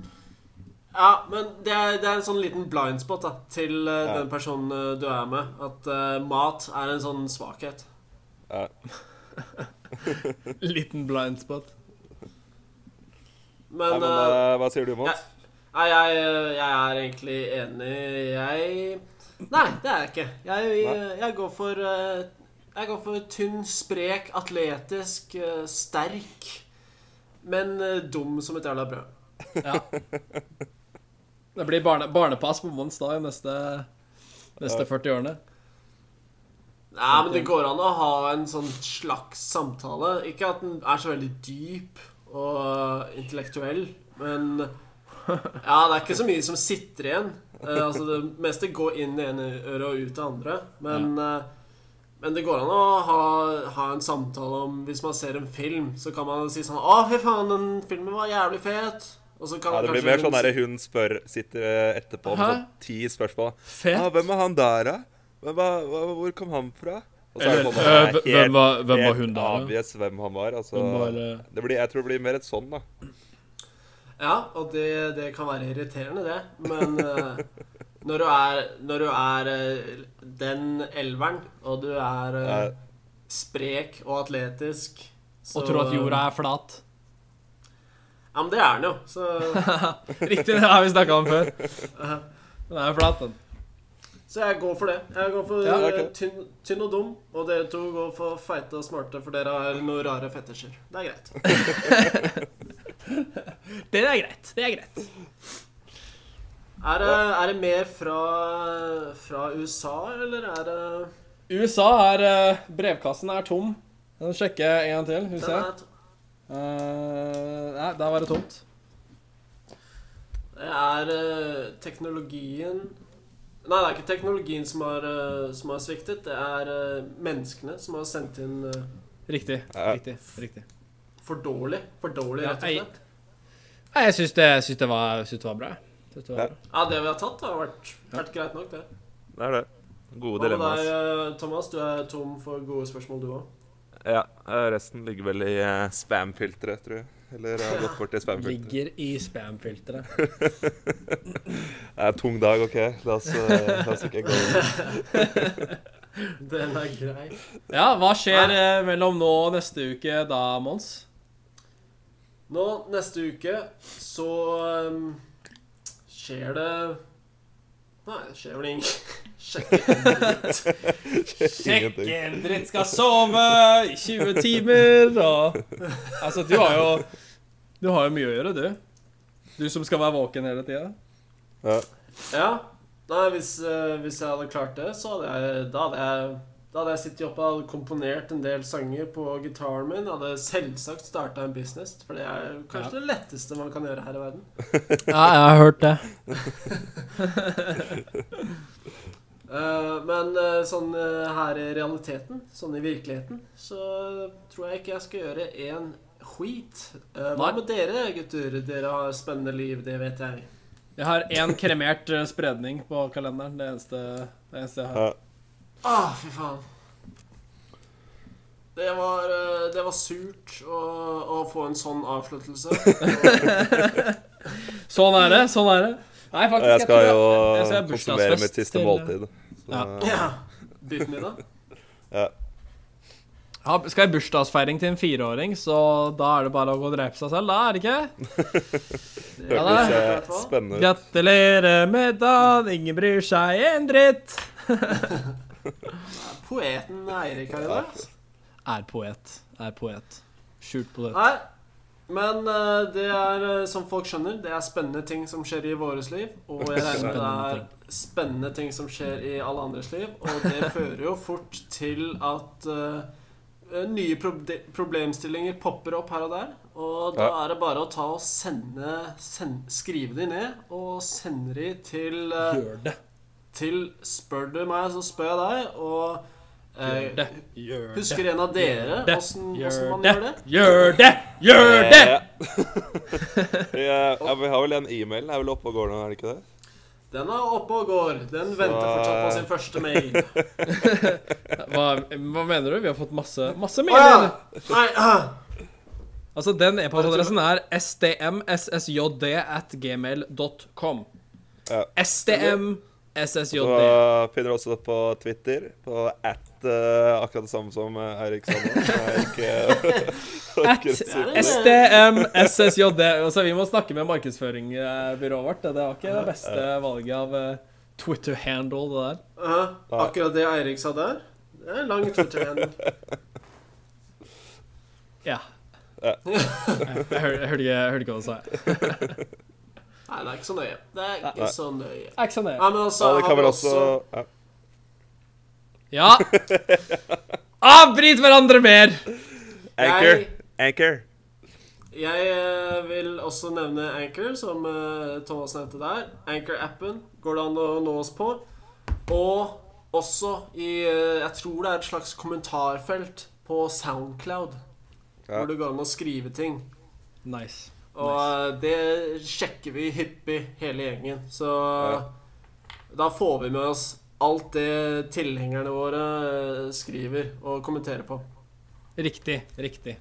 Ja, men det er, det er en sånn liten blindspot da, til uh, Ja. den personen eh, du er med. At uh, mat er en sånn svakhet. Ja. Liten blind spot. Nei, Men, uh, eh, eh, hva sier du, Mons? Nei, jeg, jeg er egentlig enig. Jeg Nei, det er jeg ikke. Jeg, jeg, går for eh, Jeg går for tynn, sprek, atletisk, eh, sterk. Men eh, dum som et jævla brød. Ja. Det blir barne, barnepass på Mons da i neste, neste 40 årene. Nei, men det går an å ha en sånn slags samtale. Ikke at den er så veldig dyp og intellektuell, men Ja, det er ikke så mye som sitter igjen. Eh, altså Det meste går inn i ene øret og ut det andre. Men, eh, men det går an å ha, ha en samtale om Hvis man ser en film, så kan man si sånn Å, fy faen, den filmen var jævlig fet. Og så kan Ja, det blir mer sånn der derre hun spør Sitter eh, etterpå med sånn ti spørsmål. Fett. Ah, hvem er han der, da? Hvem er, hvor kom han fra? Er Eller, øh, helt- hvem var- hvem var hun da? Obvious hvem han var. Altså, Hvem var, øh, det blir, jeg tror det blir mer et sånn, da. Ja, og det, det kan være irriterende, det. Men eh, når du er, når du er eh, den elveren, og du er eh, Eh, sprek og atletisk så, Og tror at jorda er flat. Ja, men det er den jo. Så Riktig, det har vi snakka om før. Den er flat, den. Så jeg går for det. Jeg går for Ja, okay. tynn, tynn og dum. Og dere to går for feite og smarte, for dere har noen rare fetisjer. Det er greit. Det er greit. Det er greit. Er det, er det mer fra, fra USA, eller er det USA er eh, Brevkassen er tom. Den sjekker jeg en gang til. Skal vi se. Eh, nei, der var det tomt. Det er uh, teknologien Nei, det er ikke teknologien som har, eh, som har sviktet. Det er eh, menneskene som har sendt inn eh, Riktig. Ja. Riktig. riktig. for dårlig. For dårlig, rett og slett. Nei, jeg syns det, det, det var bra. Det var bra. Ja, det vi har tatt, har vært, vært greit nok, det. det er det. Gode Hva med dilemmaer. deg, eh, Thomas? Du er tom for gode spørsmål, du òg. Ja, resten ligger vel i spam-filteret, tror jeg. Eller har gått bort i spam-filteret. Ligger i spam-filteret. Det er en tung dag, OK? La oss, eh, la oss ikke gå inn. Den er grei. Ja, hva skjer eh, mellom nå og neste uke da, Mons? Nå, neste uke, så um, skjer det Nei, det skjer vel ingenting. Sjekke en dritt. Sjekke en dritt. skal sove i 20 timer og Altså, du har jo Du har jo mye å gjøre, du. Du som skal være våken hele tida. Ja. Ja. Nei, hvis, eh, hvis jeg hadde klart det, så hadde jeg Da hadde jeg, da hadde jeg sittet oppe og komponert en del sanger på gitaren min. Hadde selvsagt starta en business, for det er kanskje det letteste man kan gjøre her i verden. Ja, jeg har hørt det. Eh, men eh, sånn eh, her i realiteten, sånn i virkeligheten, så tror jeg ikke jeg skal gjøre en skit. Hva med dere, gutter? Dere har spennende liv, det vet jeg. Jeg har én kremert spredning på kalenderen. Det eneste, det eneste jeg har. Ja. Ah, fy faen. Det var, det var surt å, å få en sånn avsluttelse. Sånn er det. Sånn er det. Nei, faktisk. Jeg skal jo jeg konsumere mitt siste måltid. Så, Ja. ja. Biffmiddag. ja. Ja, skal jeg bursdagsfeiring til en fireåring, så da er det bare å gå og drepe seg selv, da, er det ikke? Det Ja, Hørtes det eh, spennende ut. Gratulerer med dagen, ingen bryr seg en dritt. Poeten Eirik her i dag. Er poet. Er poet. Skjult poet. Nei, Men eh, det er, eh, som folk skjønner, det er spennende ting som skjer i våres liv. Og jeg regner med det er spennende ting som skjer i alle andres liv. Og det fører jo fort til at uh, nye proble problemstillinger popper opp her og der. Og da Ja. er det bare å ta og sende, send, Skrive de ned og sende de til uh, Gjør det. Til Spør du meg, så spør jeg deg. Og Gjør eh, det. Gjør det. husker en av dere åssen man gjør det? Gjør det! Gjør det! ja, vi har vel en e-mail. Den er vel oppe og går nå, er det ikke det? Den er oppe og går. Den venter fortsatt på sin første mail. Hva, hva mener du? Vi har fått masse, masse Å mailer. ja! Nei, ah. Altså, den e-postadressen er stmssjd at gmail.com. Ja. Stmssjd. Og finner også det på Twitter, på at uh, akkurat det samme som eh, Eirik sa nå. ikke orker å si. STMSSJD. Altså, vi må snakke med markedsføringsbyrået vårt. Det var ikke det beste valget av eh, Twitter-handle, det der. Aha, akkurat det Eirik sa der. Det er en lang Twitter-handle. Ja. Ja. jeg, jeg, hør- jeg hørte ikke, jeg hørte ikke hva du sa. Nei, det er ikke så nøye. Det er ikke Nei. så nøye. Det er ikke så nøye. Nei, men altså, Ja, det kan vel også ja. Ja. Avbryt hverandre mer! Anchor. Jeg- Anchor. Jeg eh, vil også nevne Anchor, som eh, Thomas nevnte der. Anchor-appen går det an å nå oss på. Og også i eh, Jeg tror det er et slags kommentarfelt på Soundcloud. Ja. Hvor det går an å skrive ting. Nice. Og nice. det sjekker vi hyppig, hele gjengen. Så da får vi med oss alt det tilhengerne våre eh, skriver og kommenterer på. Riktig. Riktig.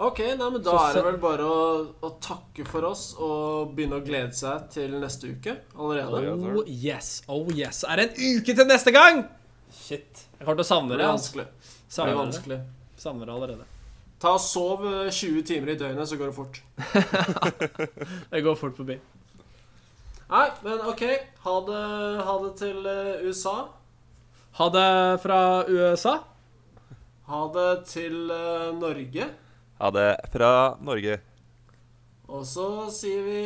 Ok, nei, men da Så er det vel bare å, å takke for oss og begynne å glede seg til neste uke allerede. Oh yes. Oh yes. Er det en uke til neste gang? Shit. Jeg kommer til å savne Det det. blir Altså. vanskelig. Det Savner det. vanskelig. Savner det allerede. Ta og Sov eh, 20 timer i døgnet, så går det fort. Det går fort forbi. Nei, men ok. Ha det, ha det til eh, USA. Ha det fra USA. Ha det til eh, Norge. Ha det fra Norge. Og så sier vi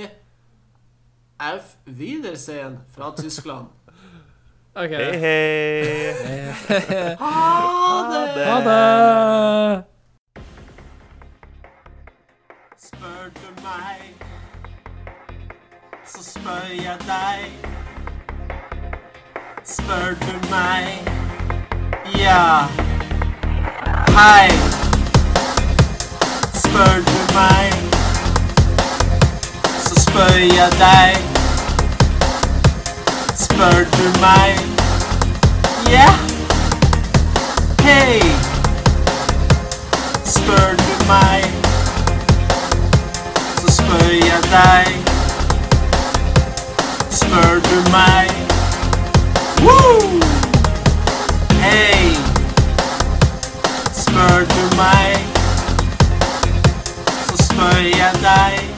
Auf Wiedersehen fra Tyskland. Okay. Hei, hei. Ha det! Ha det! Spør du meg, så spør jeg deg. Spør du meg, ja. Hei. Spør du meg, så spør jeg deg. Spør du meg, ja. Hei. Spør du meg spør jeg deg. Spør du meg? Woo! Hei! Spør du meg, så spør jeg deg.